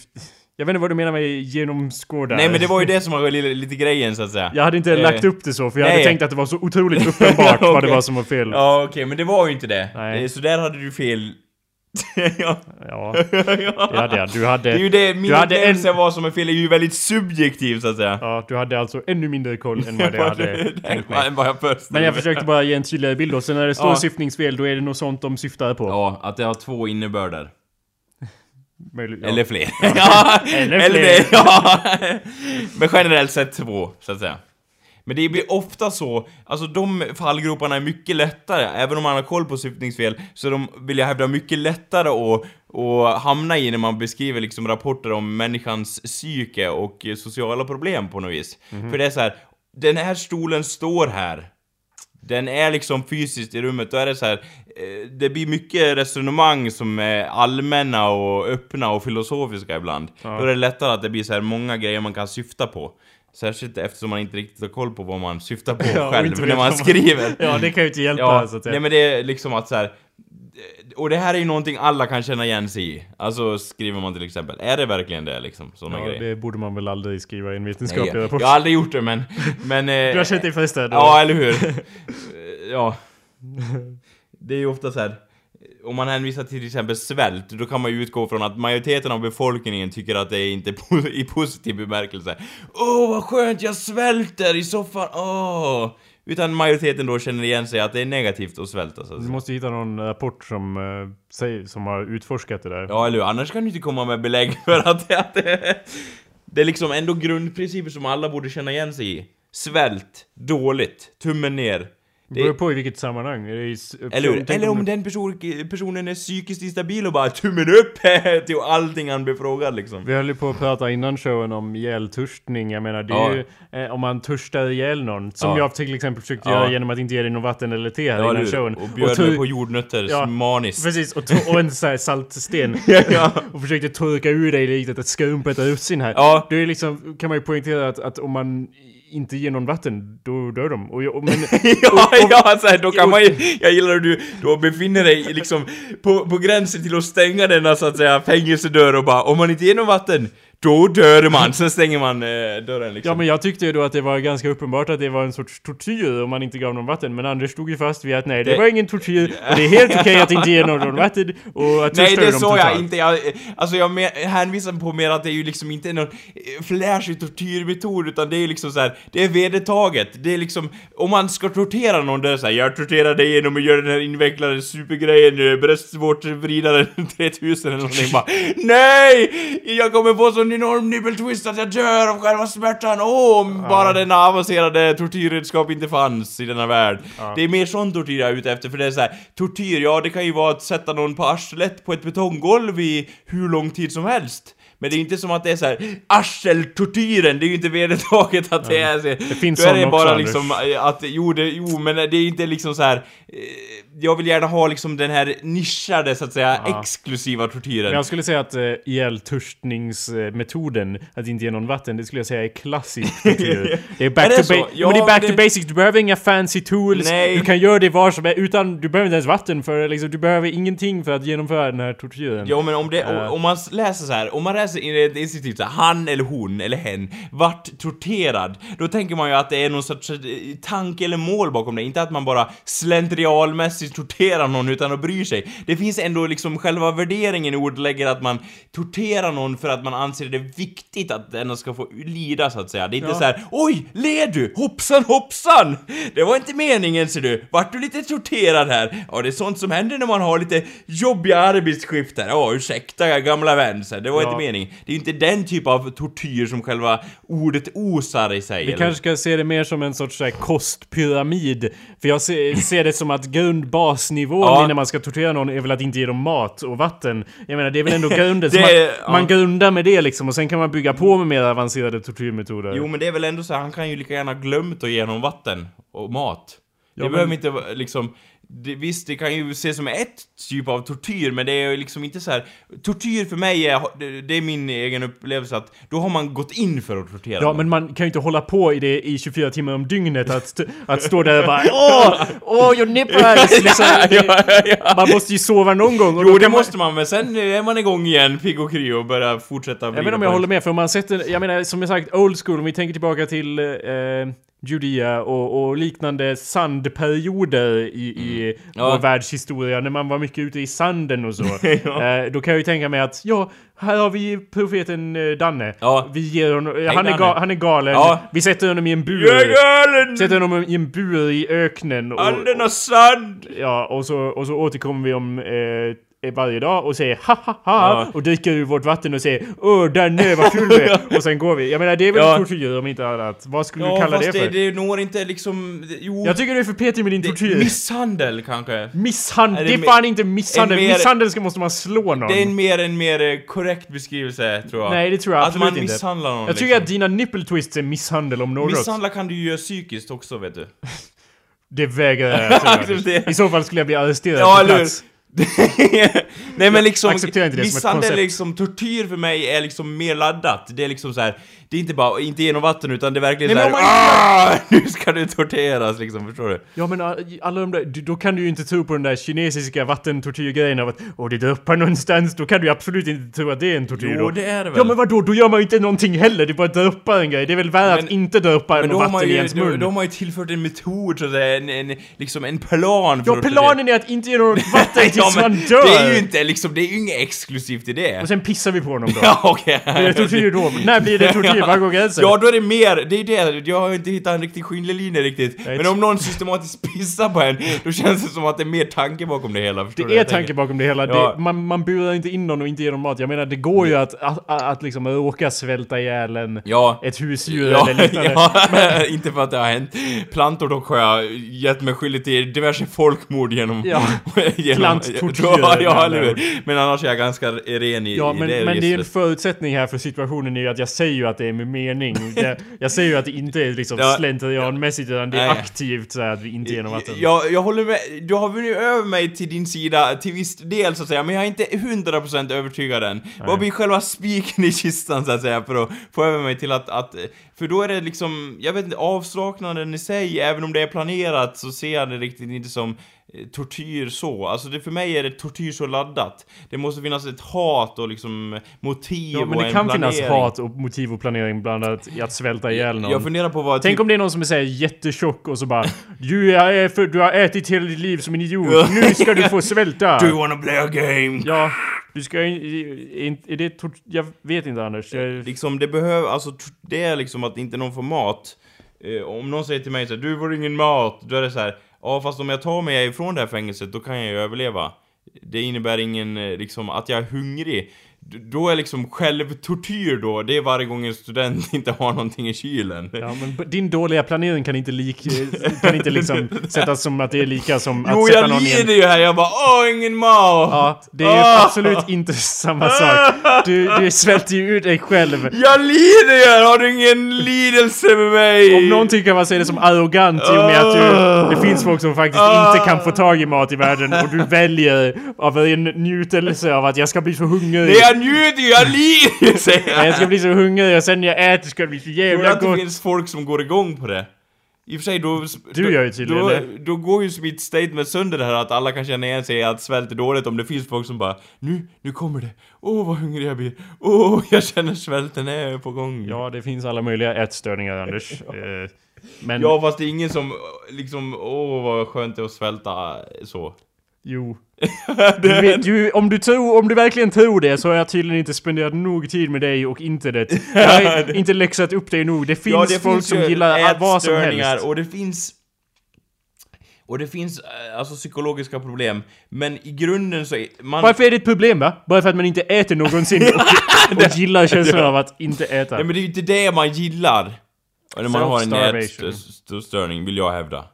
Jag vet inte vad du menar med genomskåda. Nej men det var ju det som var lite, lite grejen så att säga. Jag hade inte Eh, lagt upp det så, för jag hade nej. tänkt att det var så otroligt uppenbart vad det Okej. var som var fel. Ja okej, men det var ju inte det. Nej. Eh, Så där hade du fel. ja. Ja, det hade jag. Du hade... Det är ju det, min upplevelse en, vad som är fel är ju väldigt subjektiv så att säga. Ja, du hade alltså ännu mindre koll än vad jag hade tänkt mig. Än vad jag först Men jag försökte bara ge en tydligare bild och sen när det står Ja. syftningsfel, då är det nog sånt de syftar på. Ja, att det har två innebörder. Möjligt, ja. Eller fler. ja, Eller eller fler. ja. Men generellt sett två, så att säga. Men det blir ofta så, alltså de fallgroparna är mycket lättare, även om man har koll på syftningsfel, så de vill jag hävda mycket lättare att, att hamna i när man beskriver liksom rapporter om människans psyke och sociala problem på något vis. För det är så här, den här stolen står här. Den är liksom fysiskt i rummet, då är det så här, eh, det blir mycket resonemang som är allmänna och öppna och filosofiska ibland. Då är det lättare att det blir så här många grejer man kan syfta på. Särskilt eftersom man inte riktigt har koll på vad man syftar på Ja, själv när man skriver. Ja, det kan ju inte hjälpa Ja, så att nej men det är liksom att så här. Och det här är ju någonting alla kan känna igen sig i. Alltså skriver man till exempel, är det verkligen det liksom? Såna Ja, grejer. det borde man väl aldrig skriva i en vetenskaplig rapport. jag har aldrig gjort det men... men eh, Du har känt dig frestad? Ja, eller hur? Ja. Det är ju ofta så här. Om man hänvisar till till exempel svält, då kan man ju utgå från att majoriteten av befolkningen tycker att det är inte po- i positiv bemärkelse. Åh, vad skönt, jag svälter i soffan, åh! Utan majoriteten då känner igen sig att det är negativt att svälta, så att Du måste hitta någon rapport som, uh, säger, som har utforskat det där. Ja, eller hur? Annars kan du inte komma med belägg för att det, att det, det är liksom ändå grundprinciper som alla borde känna igen sig i. Svält, dåligt, tummen ner. Det beror på i vilket sammanhang. Är det i Eller om du- den person, personen är psykiskt instabil och bara tummen upp till allting han blir frågad liksom. Vi höll ju på att prata innan showen om ihjältörstning. Jag menar, det är Ja. ju eh, om man törstar ihjäl någon. Som Ja. jag till exempel försökte Ja. göra genom att inte ge dig någon vatten eller te här Ja, innan hur? showen. Och bjöd to- mig på jordnötter, Ja. maniskt. Precis, och, och en sån här saltsten. och försökte torka ur dig lite ett skumpet russin här. Ja. Då är liksom, kan man ju poängtera att, att om man inte ger någon vatten, då dör de. Och, jag- och, men, ja, ja, så här, då kan man ju, jag gillar hur du då befinner dig liksom på, på gränsen till att stänga denna så att säga fängelsedörr och bara om man inte ger någon vatten, då dör man. Sen stänger man eh, dörren liksom. Ja men jag tyckte ju då att det var ganska uppenbart att det var en sorts tortyr om man inte gav någon vatten. Men Anders stod ju fast vid att nej, det, Det- var ingen tortyr och det är helt okej att inte ge någon vatten och att Nej det totalt. jag inte, jag, alltså jag hänvisar på mer att det är ju liksom inte någon eh, flashig tortyrmetod utan det är liksom så här, det är vedertaget. Det är liksom, om man ska tortera någon där så här, jag torterar dig genom att göra den här invecklade supergrejen, eh, bröstvårtsvridare 3000 eller någonting bara NEJ! Jag kommer få sån enorm nippeltwist att jag dör av själva smärtan, åh! om bara denna avancerade tortyrredskap inte fanns i denna värld. Det är mer sån tortyr jag är ute efter, för det är så här, tortyr, ja det kan ju vara att sätta någon på arslet på ett betonggolv i hur lång tid som helst. Men det är inte som att det är så här arseltortyren, det är ju inte vedertaget att det är så. Det finns Då är det bara också, liksom eh, att, jo, det, jo, men det är inte liksom så här. eh, Jag vill gärna ha liksom den här nischade, så att säga, exklusiva tortyren. Men jag skulle säga att uh, ihjältörstningsmetoden, att inte ge någon vatten, det skulle jag säga är klassisk tortyr. det är back, Är det to, ba- Ja, men det är back det- to basic, du behöver inga fancy tools, Nej. du kan göra det var som är utan, du behöver inte ens vatten för liksom, du behöver ingenting för att genomföra den här tortyren. Ja men om det, Eh. om man läser så här, om man läser in ett institut så här, han eller hon eller hen vart torterad, då tänker man ju att det är någon sorts eh, tanke eller mål bakom det, inte att man bara slentrialmässigt torterar någon utan att bry sig. Det finns ändå liksom själva värderingen i ordlägger att man torterar någon för att man anser det viktigt att den ska få lida så att säga. Det är inte Ja. så här, oj, led du? Hoppsan hoppsan! Det var inte meningen ser du. Vart du lite torterad här? Ja, det är sånt som händer när man har lite jobbiga arbetsskiften. Ja, ursäkta gamla vän, så här, det var Ja. inte meningen. Det är ju inte den typ av tortyr som själva ordet osar i sig. Vi eller? kanske ska se det mer som en sorts här, kostpyramid. För jag ser, ser det som att grundbasnivån Ja. när man ska tortera någon är väl att inte ge dem mat och vatten. Jag menar det är väl ändå grunden. Det- att ja. Man grundar med det liksom och sen kan man bygga på med mer avancerade tortyrmetoder. Jo, men det är väl ändå så här, han kan ju lika gärna glömt att ge honom vatten och mat. Det men- behöver inte vara, liksom... Det, visst, det kan ju ses som ett typ av tortyr, men det är ju liksom inte så här. Tortyr för mig är, det, det är min egen upplevelse att då har man gått in för att tortera Ja någon. men man kan ju inte hålla på i det i 24 timmar om dygnet att, att stå där och bara Åh! Åh, your nipples! Liksom, ja, ja. Man måste ju sova någon gång Jo, det man- måste man, men sen är man igång igen, pigg och kry och börjar fortsätta Jag inte om jag håller med, för om man sätter, jag menar som jag sagt, old school, om vi tänker tillbaka till eh, Judea och, och liknande sandperioder i, i Mm. Ja. vår världshistoria, när man var mycket ute i sanden och så. eh, då kan jag ju tänka mig att, ja, här har vi profeten eh, Danne. Ja. Vi ger honom, han, är ga, han är galen. Ja. Vi sätter honom i en bur. Jag är galen! Sätter honom i en bur i öknen. Och, Anden har sand! Ja, och så, och så återkommer vi om eh, varje dag och säger ha ha ha Ja. och dricker ur vårt vatten och säger Åh, Danne vad full du är! Och sen går vi. Jag menar det är väl Ja. tortyr om inte annat. Vad skulle du Ja, kalla fast det det, för? det når inte liksom... det- Jo... Jag tycker du är för petig med din det, tortyr. misshandel kanske. Misshandel, det det är fan inte misshandel. mer- Misshandel ska måste man slå någon. Det är en mer, en mer eh, korrekt beskrivelse, tror jag. Nej, det tror jag Att absolut man inte. misshandlar någon Jag tycker liksom. att dina nipple twists är misshandel om något. Misshandla kan du ju göra psykiskt också, vet du. Det vägrar jag. Det- I så fall skulle jag bli arresterad Ja, på plats. Nej men liksom, misshandel liksom, tortyr för mig är liksom mer laddat. Det är liksom så här. Det är inte bara, inte genom vatten utan det är verkligen Nej, så men här. om man- "Ah, Nu ska du torteras liksom, förstår du? Ja men uh, alla de där, då kan du ju inte tro på den där kinesiska vattentortyrgrejen av att Åh det droppar någonstans, då kan du absolut inte tro att det är en tortyr Jo, då. det är det väl. Ja men vadå, då gör man ju inte någonting heller, det bara droppar en grej. Det är väl värre Men- att inte droppa Men man vatten i ju, ens då, mun. då har man ju tillfört en metod, så att säga, en, en, liksom en plan ja planen är att inte ge något vatten tills ja, men man dör! det är ju inte liksom, det är ju inget exklusivt i det. Och sen pissar vi på honom då. Ja, okej. Är det tortyr då? När blir det tortyr? Var går gränsen? Ja, då är det mer, det är det, jag har inte hittat en riktig skiljelinje riktigt. Men om någon systematiskt pissar på en, då känns det som att det är mer tanke bakom det hela, förstår Det är tanke bakom det hela. Ja. Det, man, man burar inte in någon och inte ger dem mat. Jag menar, det går ju att, att, att, att liksom råka svälta ihjäl en, Ja. ett husdjur Ja, eller liknande. ja, inte för att det har hänt. Plantor dock har jag gett mig skyldig till diverse folkmord genom... Ja. genom Planttortyr, Ja, ja, eller hur? Men annars är jag ganska ren i, Ja, i men, det men det är en förutsättning här för situationen är ju att jag säger ju att det är med mening. Jag, jag säger ju att det inte är liksom Ja. slentrianmässigt utan det är Nej. aktivt så att vi inte ger någon vatten. Jag, jag håller med, du har vunnit över mig till din sida till viss del så att säga, men jag är inte 100% övertygad än. Vad blir själva spiken i kistan så att säga för att få över mig till att, att, för då är det liksom, jag vet inte, avsaknaden i sig, även om det är planerat så ser jag det riktigt inte som tortyr så. Alltså det, för mig är det tortyr så laddat. Det måste finnas ett hat och liksom motiv Ja, men och det en kan planering. finnas hat och motiv och planering blandat i att svälta ihjäl någon. Jag funderar på vad... Tänk typ- om det är någon som är såhär jättetjock och så bara Du, är för, du har ätit hela ditt liv som en idiot, nu ska du få svälta! Do you wanna play a game? Ja, du ska. Är det tort- Jag vet inte Anders. Jag, liksom det behöver, alltså det är liksom att inte någon får mat. Eh, om någon säger till mig så här, du får ingen mat, då är det så här, ja fast om jag tar mig ifrån det här fängelset, då kan jag ju överleva. Det innebär ingen, eh, liksom, att jag är hungrig då är liksom självtortyr då, det är varje gång en student inte har någonting i kylen. Ja, men din dåliga planering kan inte, lik, eh, kan inte liksom sättas som att det är lika som att Jo, sätta jag någon i en... lider ju här, jag bara åh, ingen mat! Ja, det är Ah! absolut inte samma sak. Du, du svälter ju ut dig själv. Jag lider ju! Har du ingen lidelse med mig? Om någon tycker man ser det som arrogant i och med att du, det finns folk som faktiskt Ah! inte kan få tag i mat i världen och du väljer av en njutelse av att jag ska bli så hungrig. Jag njuter ju, jag lider säger jag! Jag ska bli så hungrig och sen när jag äter ska det bli så Tror du jävla att det gott. finns folk som går igång på det? I och för sig då... Du gör ju tydligen då, det. då går ju mitt statement sönder det här att alla kan känna igen sig att svält är dåligt om det finns folk som bara Nu, nu kommer det! Åh vad hungrig jag blir! Åh, jag känner svälten är på gång! Ja, det finns alla möjliga ätstörningar Anders. Eh, Men Ja fast det är ingen som liksom, åh vad skönt det är att svälta så. Jo. Du, vet, du, om, du tror, om du verkligen tror det så har jag tydligen inte spenderat nog tid med dig och internet. Jag har inte läxat upp dig nog. Det finns ja, det folk finns som gillar vad som helst. och det finns... Och det finns eh, alltså psykologiska problem, men i grunden så är man... Varför är det ett problem va? Bara för att man inte äter någonsin och, och gillar känslan av att inte äta. Nej men det är ju inte det man gillar! När man har en ätstörning, vill jag hävda.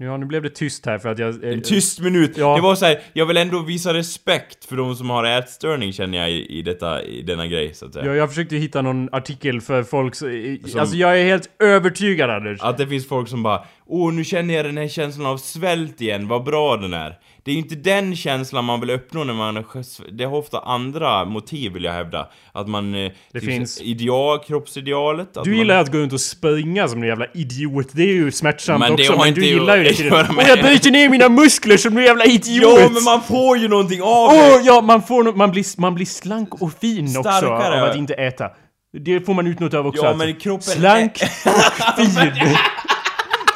Ja, nu blev det tyst här för att jag... eh, En tyst minut! Ja. Det var så här, jag vill ändå visa respekt för de som har ätstörning känner jag i, i, detta, i denna grej så att säga. Ja, jag försökte hitta någon artikel för folk i- Som- Alltså jag är helt övertygad Anders. Att det finns folk som bara Åh, nu känner jag den här känslan av svält igen, vad bra den är. Det är ju inte den känslan man vill uppnå när man... Det har ofta andra motiv vill jag hävda. Att man... eh, Det typ finns- Ideal, kroppsidealet. Du man, gillar att gå runt och springa som en jävla idiot. Det är ju smärtsamt Men också, men du gillar ju det göra Och jag bryter ner mina muskler som en jävla idiot! Ja, men man får ju någonting av det! Åh, ja, man, får, no- man, blir, man blir slank och fin också Starkare. av att inte äta. Det får man ut något av också. Ja, men kroppen Slank och fin.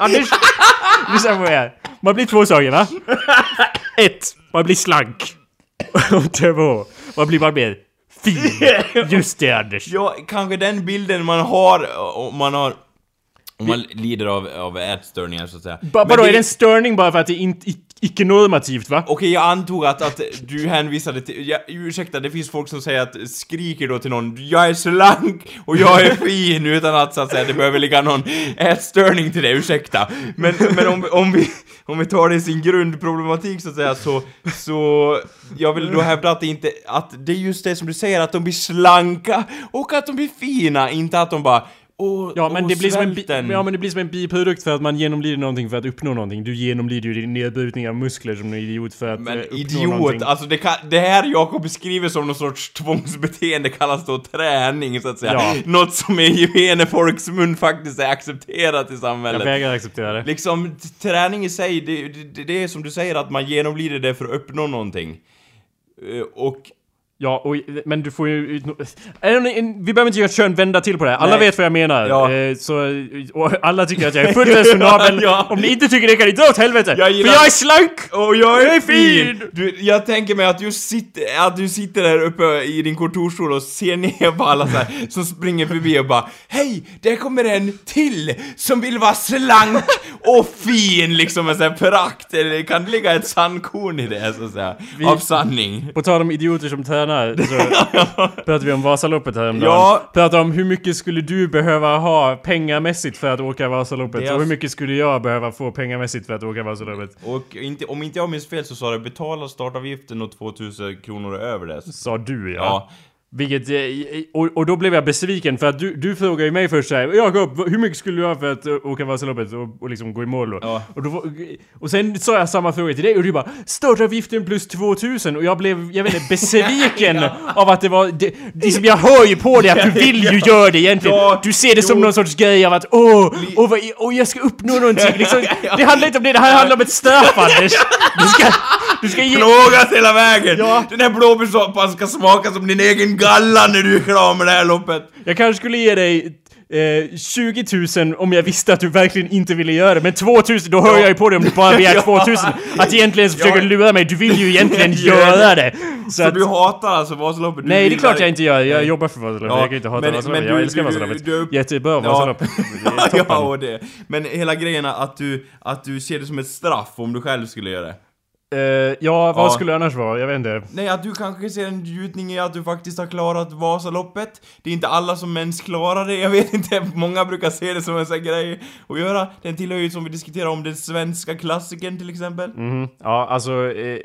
Anders, lyssna på er. Man blir två saker va? Ett, man blir slank. Och två, man blir bara mer fin. Just det Anders. Ja, kanske den bilden man har om man har... Om man lider av, av ätstörningar så att säga. Ba, vadå, det- är det en störning bara för att det inte icke-normativt va? Okej, jag antog att, att du hänvisade till... Ja, ursäkta, det finns folk som säger att skriker då till någon Jag är slank och jag är fin utan att så att säga det behöver ligga någon ätstörning till det, ursäkta. Men, men om, om, vi, om vi tar det i sin grundproblematik så att säga så... Så... Jag vill då hävda att det inte... Att det är just det som du säger, att de blir slanka och att de blir fina, inte att de bara Åh, Ja men, det blir som en bi- ja men det blir som en biprodukt för att man genomlider någonting för att uppnå någonting. Du genomlider ju din nedbrytning av muskler som en idiot för att Men eh, uppnå idiot, någonting. alltså det, kan, det här Jakob beskriver som någon sorts tvångsbeteende kallas då träning så att säga. Ja. Något som i gemene folks mun faktiskt är accepterat i Jag samhället. vägrar acceptera det. Liksom, träning i sig, det, det, det är som du säger att man genomlider det för att uppnå någonting. Eh, Och Ja, och, men du får ju... Nej, Vi behöver inte köra en vända till på det här. Alla Nej. vet vad jag menar. Ja. Eh, så, och alla tycker att jag är fullt resonabel. Ja. Om ni inte tycker det kan ni dra åt helvete! Jag gillar- För jag är slank! Och jag är fin! Du, jag tänker mig att du, sitter, att du sitter där uppe i din kontorsstol och ser ner på alla så här, som springer förbi och bara Hej! Där kommer en till som vill vara slank och fin liksom med så här förakt. Eller det kan ligga ett sandkorn i det så att säga. Vi- Av sanning. På tal om idioter som tränar så pratade vi om Vasaloppet häromdagen. Ja. Pratade om hur mycket skulle du behöva ha pengamässigt för att åka Vasaloppet? Är Och hur mycket skulle jag behöva få pengamässigt för att åka Vasaloppet? Och inte, om inte jag minns fel så sa det betala startavgiften och 2000 kronor över det. Sa du ja. Ja. Vilket, eh, och, och då blev jag besviken för att du, du frågade ju mig först såhär Jakob, hur mycket skulle du ha för att eh, åka Vasaloppet och, och liksom gå i mål då? Ja. Och, då och sen sa jag samma fråga till dig och du bara Startavgiften plus 2000 och jag blev, jag vet inte, besviken av att det var... Det, liksom, jag hör ju på dig att du vill ju göra det egentligen! Ja, du ser det som någon sorts grej av att åh, åh, vad, åh jag ska uppnå någonting liksom, Det handlar inte om det, det här handlar om ett straff Anders! Du ska, du ska ge... Plågas hela vägen! Ja. Den här blåbärssoppan ska smaka som din egen galla när du är klar med det här loppet! Jag kanske skulle ge dig eh, 20 000 om jag visste att du verkligen inte ville göra det, men 2000 då hör Ja. jag ju på dig om du bara begär Ja. 2000 Att egentligen så försöker Ja. du lura mig, du vill ju egentligen Gör göra det! Så Så att, du hatar alltså Vasaloppet? Du nej det är klart jag inte gör, jag jobbar för Vasaloppet, Ja, jag kan inte hata men- Vasaloppet, men jag du- älskar du- Vasaloppet du- Jättebra Ja. Vasaloppet, ja, och det. Men hela grejen att du, att du ser det som ett straff om du själv skulle göra det. Eh, ja, vad Ja. skulle det annars vara? Jag vet inte. Nej, att du kanske ser en njutning i att du faktiskt har klarat Vasaloppet. Det är inte alla som ens klarar det, jag vet inte. Många brukar se det som en sån grej att göra. Den tillhör ju som vi diskuterar om den svenska klassikern till exempel. Mhm. Ja, alltså... Eh,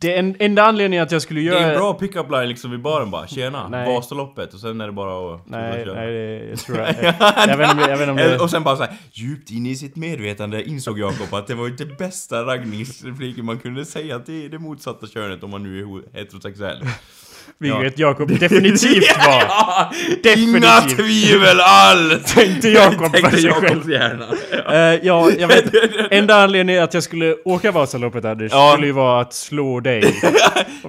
det en, enda anledningen att jag skulle Det göra... är en bra pick-up line liksom vid baren bara. Tjena, Nej. Vasaloppet. Och sen är det bara att... Nej, nej, det, jag tror jag... jag vet inte om, jag vet inte om det... Och sen bara så här, djupt in i sitt medvetande insåg Jakob att det var inte bästa raggningsrepliken man kunde säga till det motsatta könet om man nu är heterosexuell. Vilket Jakob definitivt var. Ja, Definitivt. Inga tvivel alls! Tänkte Jakob för sig själv. hjärna. Eh, ja, jag vet. Enda anledningen att jag skulle åka Vasaloppet Anders, Ja. skulle ju vara att slå dig. Är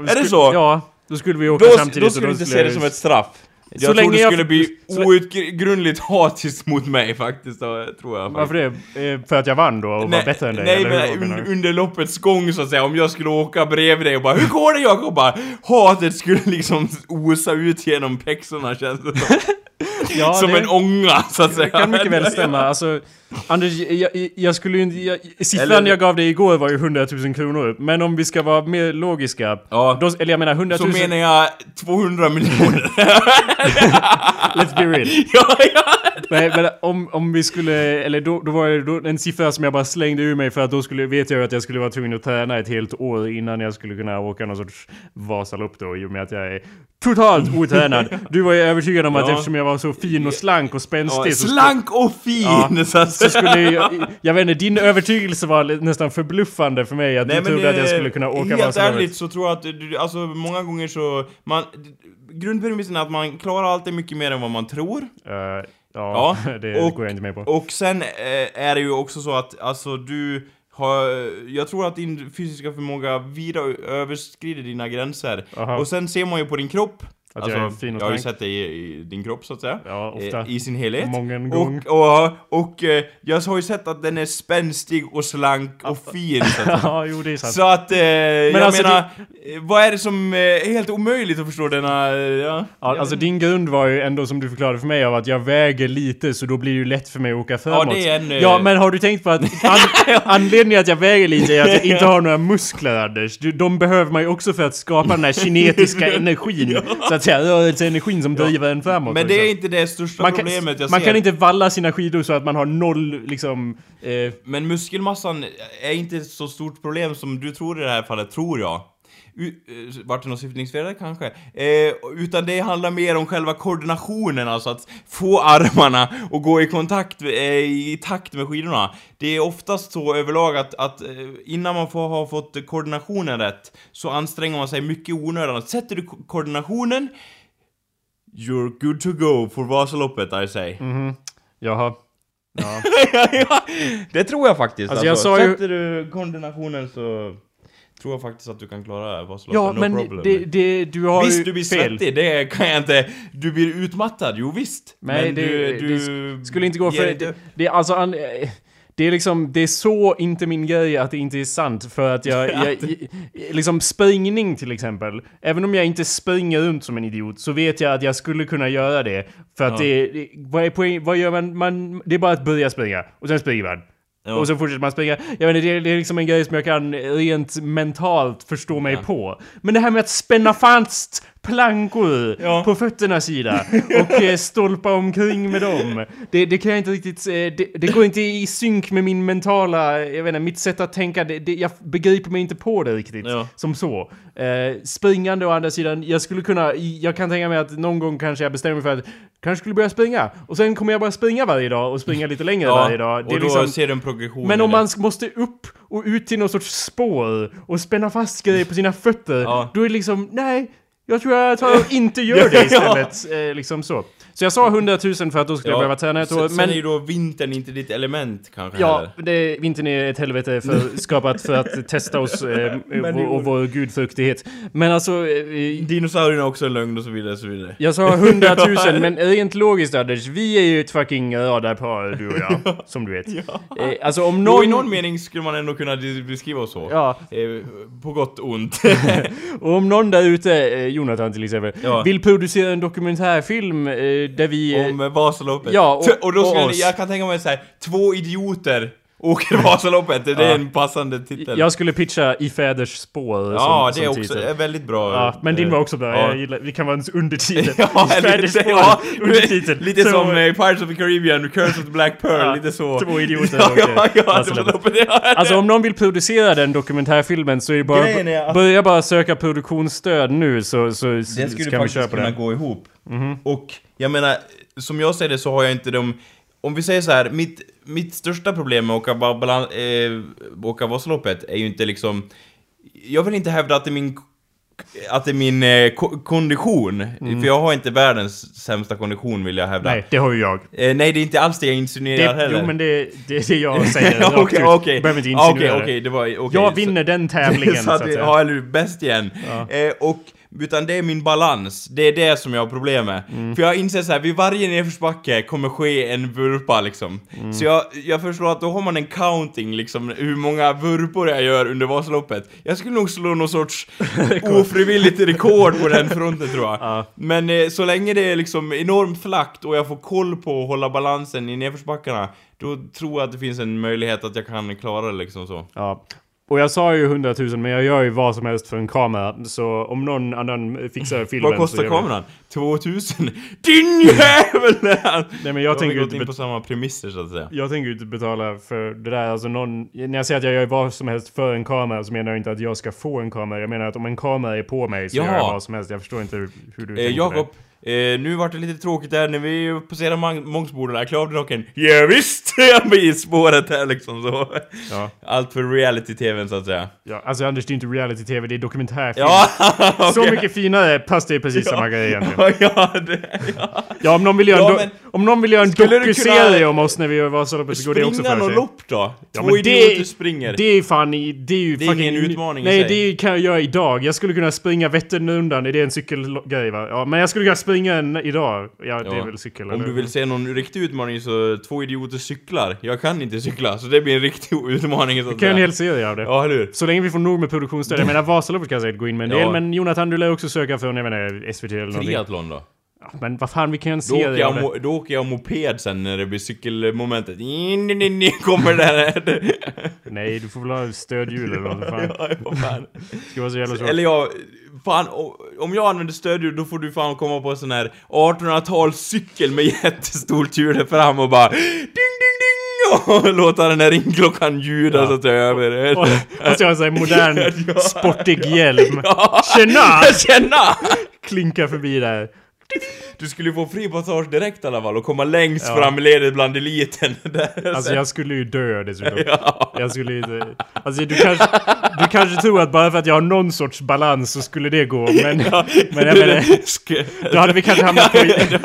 det skulle- så? Ja. Då skulle vi åka Då, samtidigt då skulle du inte se det som ett straff. Jag Så tror länge jag- skulle bli så- outgrundligt hatisk mot mig faktiskt, då, tror jag. Varför det? Eh, För att jag vann då och var bättre än dig? nej eller men un, under loppets gång så att säga, om jag skulle åka bredvid dig och bara 'Hur går det Jakob?' bara Hatet skulle liksom osa ut genom pexorna känns det som. Ja, som det en ånga så att säga. kan mycket väl stämma. Alltså, Anders, jag, jag- skulle ju inte... Jag, siffran Eller- jag gav dig igår var ju 100 000 kronor. Men om vi ska vara mer logiska. Ja. Då, eller jag menar 100 Så 000... menar jag 200 miljoner. Let's be real. ja, ja. Nej, men om, om vi skulle, eller då, då var det då en siffra som jag bara slängde ur mig för att då skulle, vet jag att jag skulle vara tvungen att träna ett helt år innan jag skulle kunna åka någon sorts Vasalopp då i och med att jag är totalt otränad. Du var ju övertygad om att Ja. eftersom jag var så fin och slank och spänstig Ja, så slank och fin! Ja, så att så skulle jag, jag vet inte, din övertygelse var nästan förbluffande för mig att du trodde att jag skulle kunna åka Helt ärligt så tror jag att, alltså många gånger så, man, grundpremissen är att man klarar alltid mycket mer än vad man tror. Eh, ja, Ja, det och- går jag inte med på. Och sen eh, är det ju också så att, alltså du jag tror att din fysiska förmåga vida överskrider dina gränser. Aha. Och sen ser man ju på din kropp, Att alltså, jag är fin och jag har ju sett dig i, i din kropp så att säga. Ja, ofta. I sin helhet. Mången gång. Och, och, och eh, jag har ju sett att den är spänstig och slank och fin. Så att, ja, jo det är sant. så att eh, jag alltså, menar, eh, vad är det som eh, är helt omöjligt att förstå denna... Ja, Ja, alltså din grund var ju ändå som du förklarade för mig av att jag väger lite så då blir det ju lätt för mig att åka framåt. det är en, Ja, men har du tänkt på att an anledningen att jag väger lite är att jag inte har några muskler Anders. De behöver man ju också för att skapa den här kinetiska energin. Så att rörelseenergin som driver en framåt. Men det är inte det största man kan, problemet jag man ser. kan inte valla sina skidor så att man har noll liksom... Eh, Men muskelmassan är inte ett så stort problem som du tror i det här fallet, tror jag. Eh, vart det något syftningsfel kanske? Eh, utan det handlar mer om själva koordinationen, alltså att få armarna och gå i kontakt, eh, i takt med skidorna. Det är oftast så överlag att, att eh, innan man får ha fått koordinationen rätt så anstränger man sig mycket i onödan. Sätter du ko- koordinationen You're good to go for Vasaloppet, I say. mhm. Jaha. Ja. ja, det tror jag faktiskt. Alltså, jag sa ju- Sätter du koordinationen så tror jag faktiskt att du kan klara Vasaloppet, ja, no men problem. det, det, du har visst, du blir fel. svettig, det kan jag inte... Du blir utmattad, jo visst. Nej, men det, du, det du sk- skulle inte gå för... Det, det är alltså... An, det är liksom, det är så inte min grej att det inte är sant för att jag, jag, jag liksom springning till exempel. Även om jag inte springer runt som en idiot så vet jag att jag skulle kunna göra det. För att Ja. det, det, vad är poäng, vad gör man, man, det är bara att börja springa och sen springer man. Ja. Och så fortsätter man springa. Jag vet inte, det, är- det är liksom en grej som jag kan rent mentalt förstå mig Ja. på. Men det här med att spänna fast plankor Ja. på fötternas sida och eh, stolpa omkring med dem. Det, det kan jag inte riktigt... Eh, det, det går inte i synk med min mentala... Jag vet inte, mitt sätt att tänka. Det, jag begriper mig inte på det riktigt. Ja. Som så. Eh, springande å andra sidan, jag skulle kunna... Jag kan tänka mig att någon gång kanske jag bestämmer mig för att kanske skulle börja springa. Och sen kommer jag bara springa varje dag och springa lite längre varje dag. Det och då liksom, ser du en progression men om man måste upp och ut till någon sorts spår och spänna fast grejer på sina fötter, Ja. då är det liksom, nej, jag tror jag tar och inte gör det istället. Eh, liksom så. Så jag sa 100 000 för att då skulle jag behöva träna ett år. sen, sen Men är ju då vintern inte ditt element kanske ja, heller. det, vintern är ett helvete för, skapat för att testa oss eh, Men och, och vår gudfruktighet. Men alltså, eh, Dinosaurierna är också en lögn och så vidare och så vidare. jag sa 100 000 men rent logiskt Anders, vi är ju ett fucking radarpar du och jag, som du vet. Ja. Eh, alltså om Nå, någon... i någon mening skulle man ändå kunna beskriva oss så. Ja, Eh, på gott och ont. Och om någon där ute, eh, Jonathan till exempel, Ja. vill producera en dokumentärfilm eh, där vi... eh, Om eh, Vasaloppet. Ja, och- och då och skulle oss. jag kan tänka mig så här, två idioter åker Vasaloppet, det är en passande titel. Jag skulle pitcha I fäders spår ja, som, det är som också titel. väldigt bra. Ja, men din var också bra. Ja. Jag gillar, vi kan vara en undertitel. Ja, I fäders lite, spår, ja, undertitel. lite Så- som eh, Pirates of the Caribbean, Curse of the Black Pearl, Ja, lite så. två idioter Ja, åker ja, ja, Vasaloppet. Alltså om någon vill producera den dokumentärfilmen så är det bara... Är Börja bara söka produktionsstöd nu så, så så skulle ska vi faktiskt köra på kunna det. gå ihop. Och jag menar, som jag ser det så har jag inte de... Om vi säger så här, mitt, mitt största problem med att åka, ba- balan, eh, åka Vasaloppet är ju inte liksom... Jag vill inte hävda att det är min att det är min eh, ko- kondition, för jag har inte världens sämsta kondition vill jag hävda. Nej, det har ju jag. Eh, nej, det är inte alls det jag insinuerar Det, heller. jo men det, det är det jag säger rakt Okej, ut. okej. Behöver inte Okej, insinuera okej, det. det var... okej, Jag så- vinner den tävlingen så så att att, säga. ja, eller bäst igen. Eh, och, utan det är min balans, det är det som jag har problem med. Mm. För jag inser så här, vid varje nedförsbacke kommer ske en vurpa liksom. Mm. Så jag, jag förstår att då har man en counting liksom, hur många vurpor jag gör under Vasaloppet. Jag skulle nog slå någon sorts ofrivilligt rekord på den fronten tror jag. Ja. Men eh, så länge det är liksom enormt flackt och jag får koll på att hålla balansen i nedförsbackarna, då tror jag att det finns en möjlighet att jag kan klara det liksom så. Ja. Och jag sa ju 100 000 men jag gör ju vad som helst för en kamera. Så om någon annan fixar filmen Vad kostar så kameran? 2000? Din jävel! Nej men Jag har tänker ju in inte på samma premisser så att säga. jag tänker ju inte betala för det där. Alltså någon, när jag säger att jag gör vad som helst för en kamera så menar jag inte att jag ska få en kamera. Jag menar att om en kamera är på mig så Ja. gör jag vad som helst. Jag förstår inte hur, hur du Eh, tänker Jakob, eh, nu vart det lite tråkigt där när vi passerar Mang- Mångsboden där, Klavdrocken. Ja, visst! Jag blir i spåret här liksom så. Ja. Allt för reality-tvn så att säga. ja. Alltså Anders, det är inte reality-tv, det är dokumentärfilm. Ja, Så okej. mycket finare, fast det är precis samma grej egentligen. Ja, det, ja. Ja, om någon vill göra Ja, en, do- om någon vill göra en kunna- om oss när vi gör Vasaloppet så går det också Springa för sig. lopp då? Ja, Två idioter det, springer. det är fan i, det är ju Det är fucking... ingen utmaning i Nej, sig. det kan jag göra idag. Jag skulle kunna springa Vätternrundan, är det en cykelgrej va? Ja, men jag skulle kunna springa en idag. Ja, det är Ja. väl cykel Om eller? du vill se någon riktig utmaning så två idioter cyklar. Jag kan inte cykla, så det blir en riktig utmaning så att kan jag en hel serie av det. Ja, eller hur? Så länge vi får nog med produktionsstöd. Jag menar Vasaloppet kan jag säkert gå in med en del, Ja. men Jonathan du lär också söka för, jag inte, SVT eller någonting. Triathlon då? Ja, Men vad fan, vi kan av jag, det. mo- då åker jag moped sen när det blir cykelmomentet. In, kommer där. Nej, du får väl ha stödhjul eller något. Fan. ja, vad fan. Det ska vara så jävla svårt. Eller jag, fan, om jag använder stödhjul då får du fan komma på en sån här 1800-talscykel med jättestort hjul fram och bara ding, ding, ding och låta den här ringklockan ljuda Ja. så att jag över. Och, och så har jag en modern, sportig hjälm. Ja. Tjena! Tjena! Klinkar förbi där. Du skulle ju få fri passage direkt i alla fall och komma längst Ja. fram i ledet bland eliten. Där. Alltså jag skulle ju dö dessutom. Ja. Jag skulle ju. Alltså du kanske, du kanske tror att bara för att jag har någon sorts balans så skulle det gå, men... Men jag menar, då hade vi kanske hamnat på,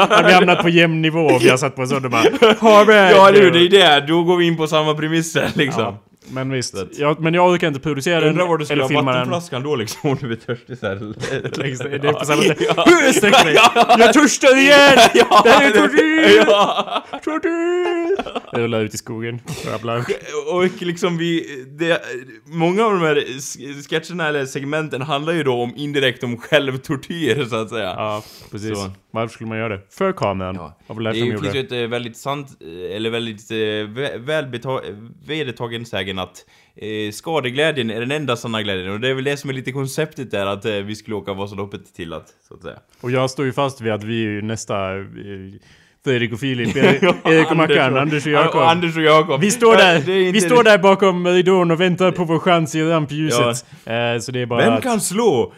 hade vi hamnat på jämn nivå om jag satt på en sån och bara... Vi- Ja du, det är det. Då går vi in på samma premisser liksom. Ja, men visst. Jag, men jag orkar inte producera den Undrar var du skulle eller ha filma den. vattenflaskan då liksom om du blir törstig såhär. Längst- Det är på samma sätt. Sträcker dig? Jag törstar igen! Det här är tortyr! Tortyr! Jag rullar ut i skogen. Rabblar. Och liksom vi, det, många av de här sketcherna eller segmenten handlar ju då om indirekt om självtortyr så att säga. Ja, precis. Så. Varför skulle man göra det? För kameran. Ja. Det finns ju ett eh, väldigt sant, eh, eller väldigt eh, vä- väl vedertagen sägen att eh, skadeglädjen är den enda sanna glädjen och det är väl det som är lite konceptet där att eh, vi skulle åka Vasaloppet till att, så att säga. Och jag står ju fast vid att vi är ju nästa... eh, Fredrik och Filip, Erik Erik och Mackan, Anders och Jakob. Ja, Anders och Jakob. Vi står Ja, där, vi står där bakom ridån och väntar på vår chans i rampljuset. Eh, så det är bara Vem att... kan slå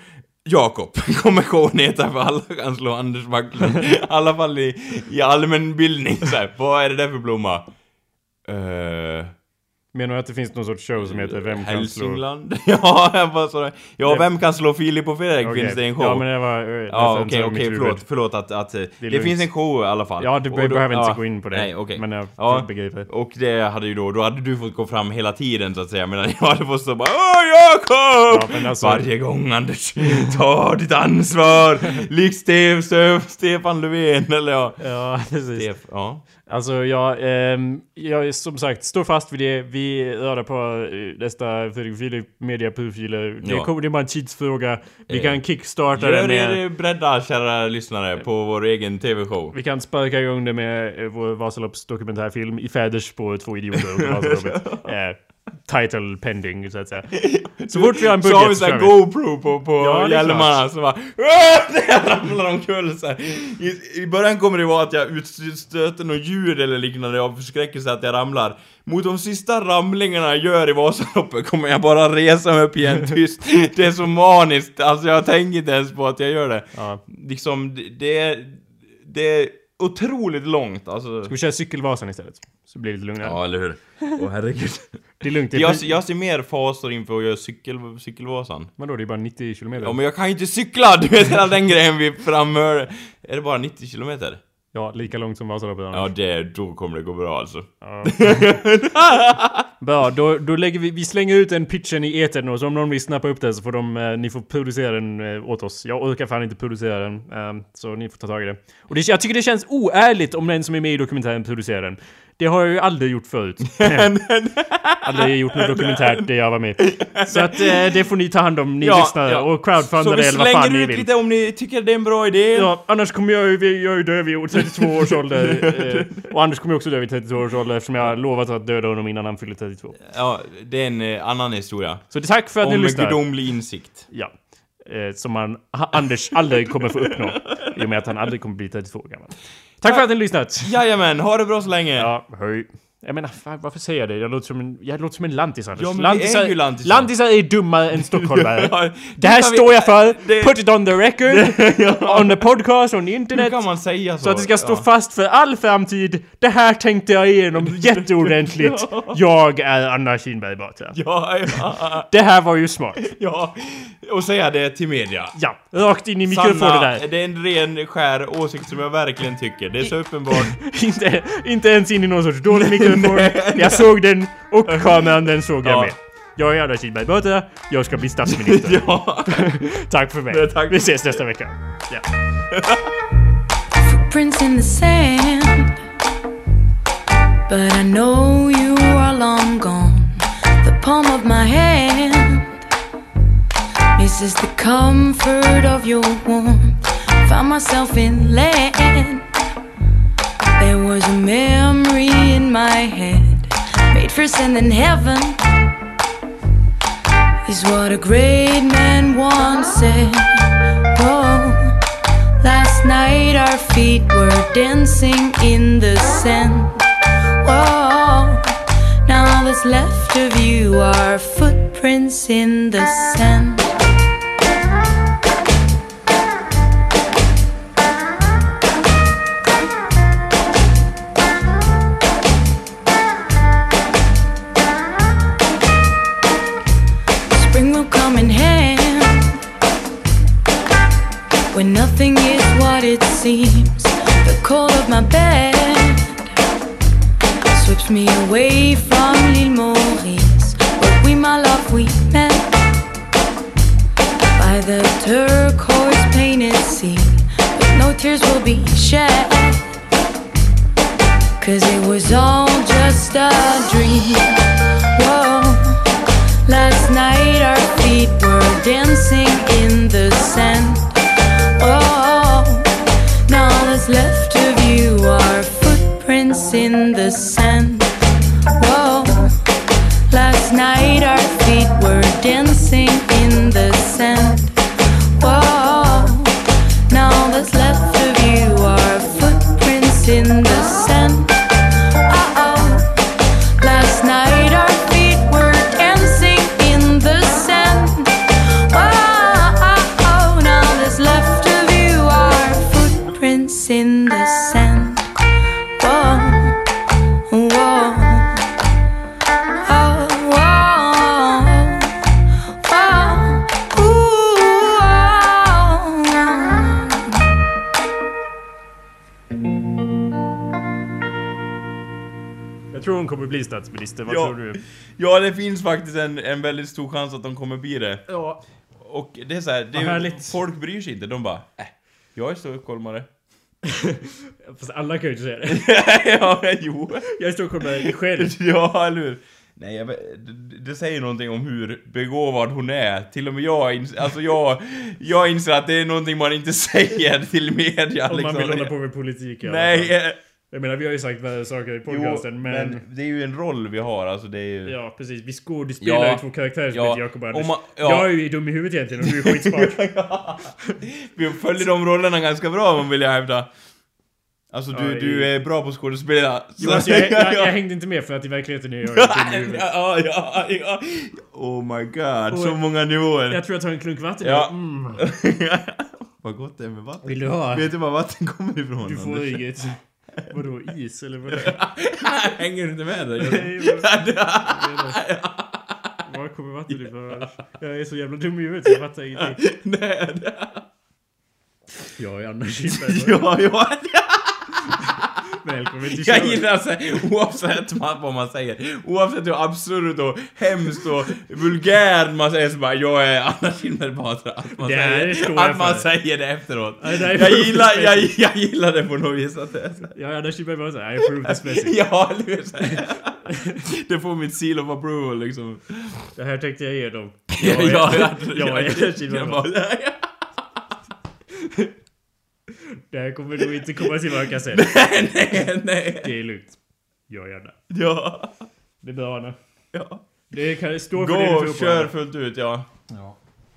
Jakob? Kommer showen heta för alla kan slå Anders Backlund. I alla fall i, i så här. Vad är det där för blomma? Uh, Menar du att det finns någon sorts show som heter Vem kan slå... Ja, jag bara så Ja, Vem- vem kan slå Filip och Fredrik? Okej. Finns det en show? Ja men det var... eh, Ja, okej, okej, mitt förlåt, förlåt att, att det, det finns en show i alla fall. Ja, du behöver inte ja, gå in på det. Nej, okej. Men jag Ja. begriper. Och det hade ju då, då hade du fått gå fram hela tiden så att säga, medan jag hade fått stå bara Åh Jakob! Ja, alltså- Varje gång Anders, ta ditt ansvar! Likt Stefan Löfven, eller ja. Ja, precis. Stef, ja. Alltså jag, ehm, jag som sagt står fast vid det. Vi rör på eh, nästa Fredrik Filip Media Pufiler. Det, Ja. kommer- det är bara en tidsfråga. Vi Eh, kan kickstarta Gör det med... er beredda, kära lyssnare, på vår egen TV-show. Vi kan sparka igång det med eh, vår Vasalopps dokumentärfilm I fäderspår, två idioter under Vasaloppet. eh, title pending, så att säga. Så fort vi har en Så budget har vi såhär. GoPro på, på Ja, hjälmarna, så bara! Det ramlar omkull så här. I, I början kommer det vara att jag utstöter något ljud eller liknande av förskräckelse att jag ramlar. Mot de sista ramlingarna jag gör i Vasaloppet kommer jag bara resa mig upp igen tyst. Det är så maniskt, alltså jag tänker inte ens på att jag gör det. Ja. Liksom, det- det är... Det är otroligt långt, alltså. Ska vi köra cykelvasan istället? Så blir det lite lugnare. Ja, eller hur? Åh herregud. Det är lugnt. Det är Jag, jag ser mer fasor inför att göra cykel, cykelvasan. Vadå, det är bara 90 kilometer? Ja men jag kan ju inte cykla! Du vet hela den grejen vi framhör. Är det bara 90 kilometer? Ja, lika långt som Vasaloppet. Ja det, då kommer det gå bra alltså. Ja. Bra, då, då lägger vi, vi slänger ut den pitchen i etern och så om någon vill snappa upp den så får de, eh, ni får producera den eh, åt oss. Jag orkar fan inte producera den, eh, så ni får ta tag i det. Och det, jag tycker det känns oärligt om den som är med i dokumentären producerar den. Det har jag ju aldrig gjort förut. aldrig gjort något dokumentärt där jag var med. Så att eh, det får ni ta hand om, ni lyssnare, och crowdfunda Så vi det eller vad fan slänger ni ut vill. lite om ni tycker det är en bra idé. Ja, annars kommer jag ju, jag är ju död vid 32 års ålder. Eh, och Anders kommer ju också dö vid 32 års ålder eftersom jag har lovat att döda honom innan han fyller 32. Ja, det är en eh, annan historia. Så det- tack för att ni Om lyssnar. gudomlig insikt. Ja. Eh, som man, ha, Anders aldrig kommer få uppnå. I och med att han aldrig kommer bli 32 år gammal. Tack för att ni har lyssnat! Jajamän, ha det bra så länge! Ja, hej. Jag menar, fan, varför säger jag det? Jag låter som en, jag låter som en lantis Anders. Ja, men vi lantisar, är ju lantisar. lantisar är dummare än stockholmare. Ja, det här kan vi- står jag för! det- Put it on the record! On the podcast, on the Hur internet! kan man säga så? Så att det ska stå Ja. fast för all framtid. Det här tänkte jag igenom jätteordentligt. Jag är Anna Kinberg Batra. Ja, ja, Det här var ju smart. ja. Och säga det till media. Ja, rakt in i mikrofonen där. det är en ren skär åsikt som jag verkligen tycker. Det är så uppenbart. inte, inte ens in i någon sorts dålig mikrofon. Jag såg den och kameran, den såg jag Ja. med. Jag är Anna Kinberg Batra. Jag ska bli statsminister. ja. Tack för mig. Ja, tack. Vi ses nästa vecka. Ja. footprints in the sand. But I know you are long gone. The palm of my hand misses the comfort of your warmth. Found myself in land. There was a memory in my head, made for sin in heaven. Is what a great man once said. Whoa. Last night our feet were dancing in the sand. Whoa. Now all that's left of you are footprints in the sand. Seems. The cold of my bed sweeps me away kommer bli statsminister. Vad Ja. tror du? ja, det finns faktiskt en, en väldigt stor chans att de kommer bli det. Ja. Och det är så här, det är, härligt. folk bryr sig inte. De bara, äh, jag är stockholmare. Fast alla kan ju inte säga det. ja, jo. Jag är stockholmare själv. Ja, eller hur? Nej, jag, det, det säger någonting om hur begåvad hon är. Till och med jag inser, alltså jag, jag inser att det är någonting man inte säger till media Om man liksom. vill hålla på med politik. Nej, eh, Jag menar, vi har ju sagt värre saker i jo, podcasten, men... men det är ju en roll vi har, alltså det är ju... Ja, precis. Vi skådespelar Ja. ju två karaktärer som Ja. heter Jakob och Anders. Om man- ja. Jag är ju dum i huvudet egentligen och du är skitsmart. Ja. Vi följer de rollerna ganska bra, man vill jag hävda. Alltså du, Ja, du är bra på skådespela. Jo, alltså, jag, jag, jag hängde inte med för att i verkligheten är jag ja, ja, ja. Oh my god, Och- så många nivåer. Jag tror jag tar en klunk vatten. Ja. Mm. Vad gott det är med vatten. Vill du ha? Vet du var vatten kommer ifrån? Du får inget. Vadå, is eller vadå? Hänger du inte med dig? Nej, Var kommer vattnet ifrån? Jag är så jävla dum i huvudet så jag fattar ingenting. Nej, Jag är Anna Kinberg. ja, ja. Välkommen till Jag gillar alltså, oavsett vad man säger, oavsett hur absurt och hemskt och vulgärt man säger så bara jag är Anna Kinberg Batra. Att man, Det här säger, jag att man för. säger det efteråt. Ja, det här Jag gillar, jag, jag gillar det på något vis. Att det är så. Jag är Anna Kinberg I approve this message. Ja, eller hur? Så här. Det får mitt seal of approval liksom. Det här tänkte jag ge dem. Ja, Jag är- Anna Kinberg Batra. Det här kommer nog inte komma tillbaka sen. Nej, nej, nej. Det är lugnt. Är Anna. Ja. Det är bra Anna. ja. Det kan stå för det du Gå, tror på. kör Anna. fullt ut, ja. Ja.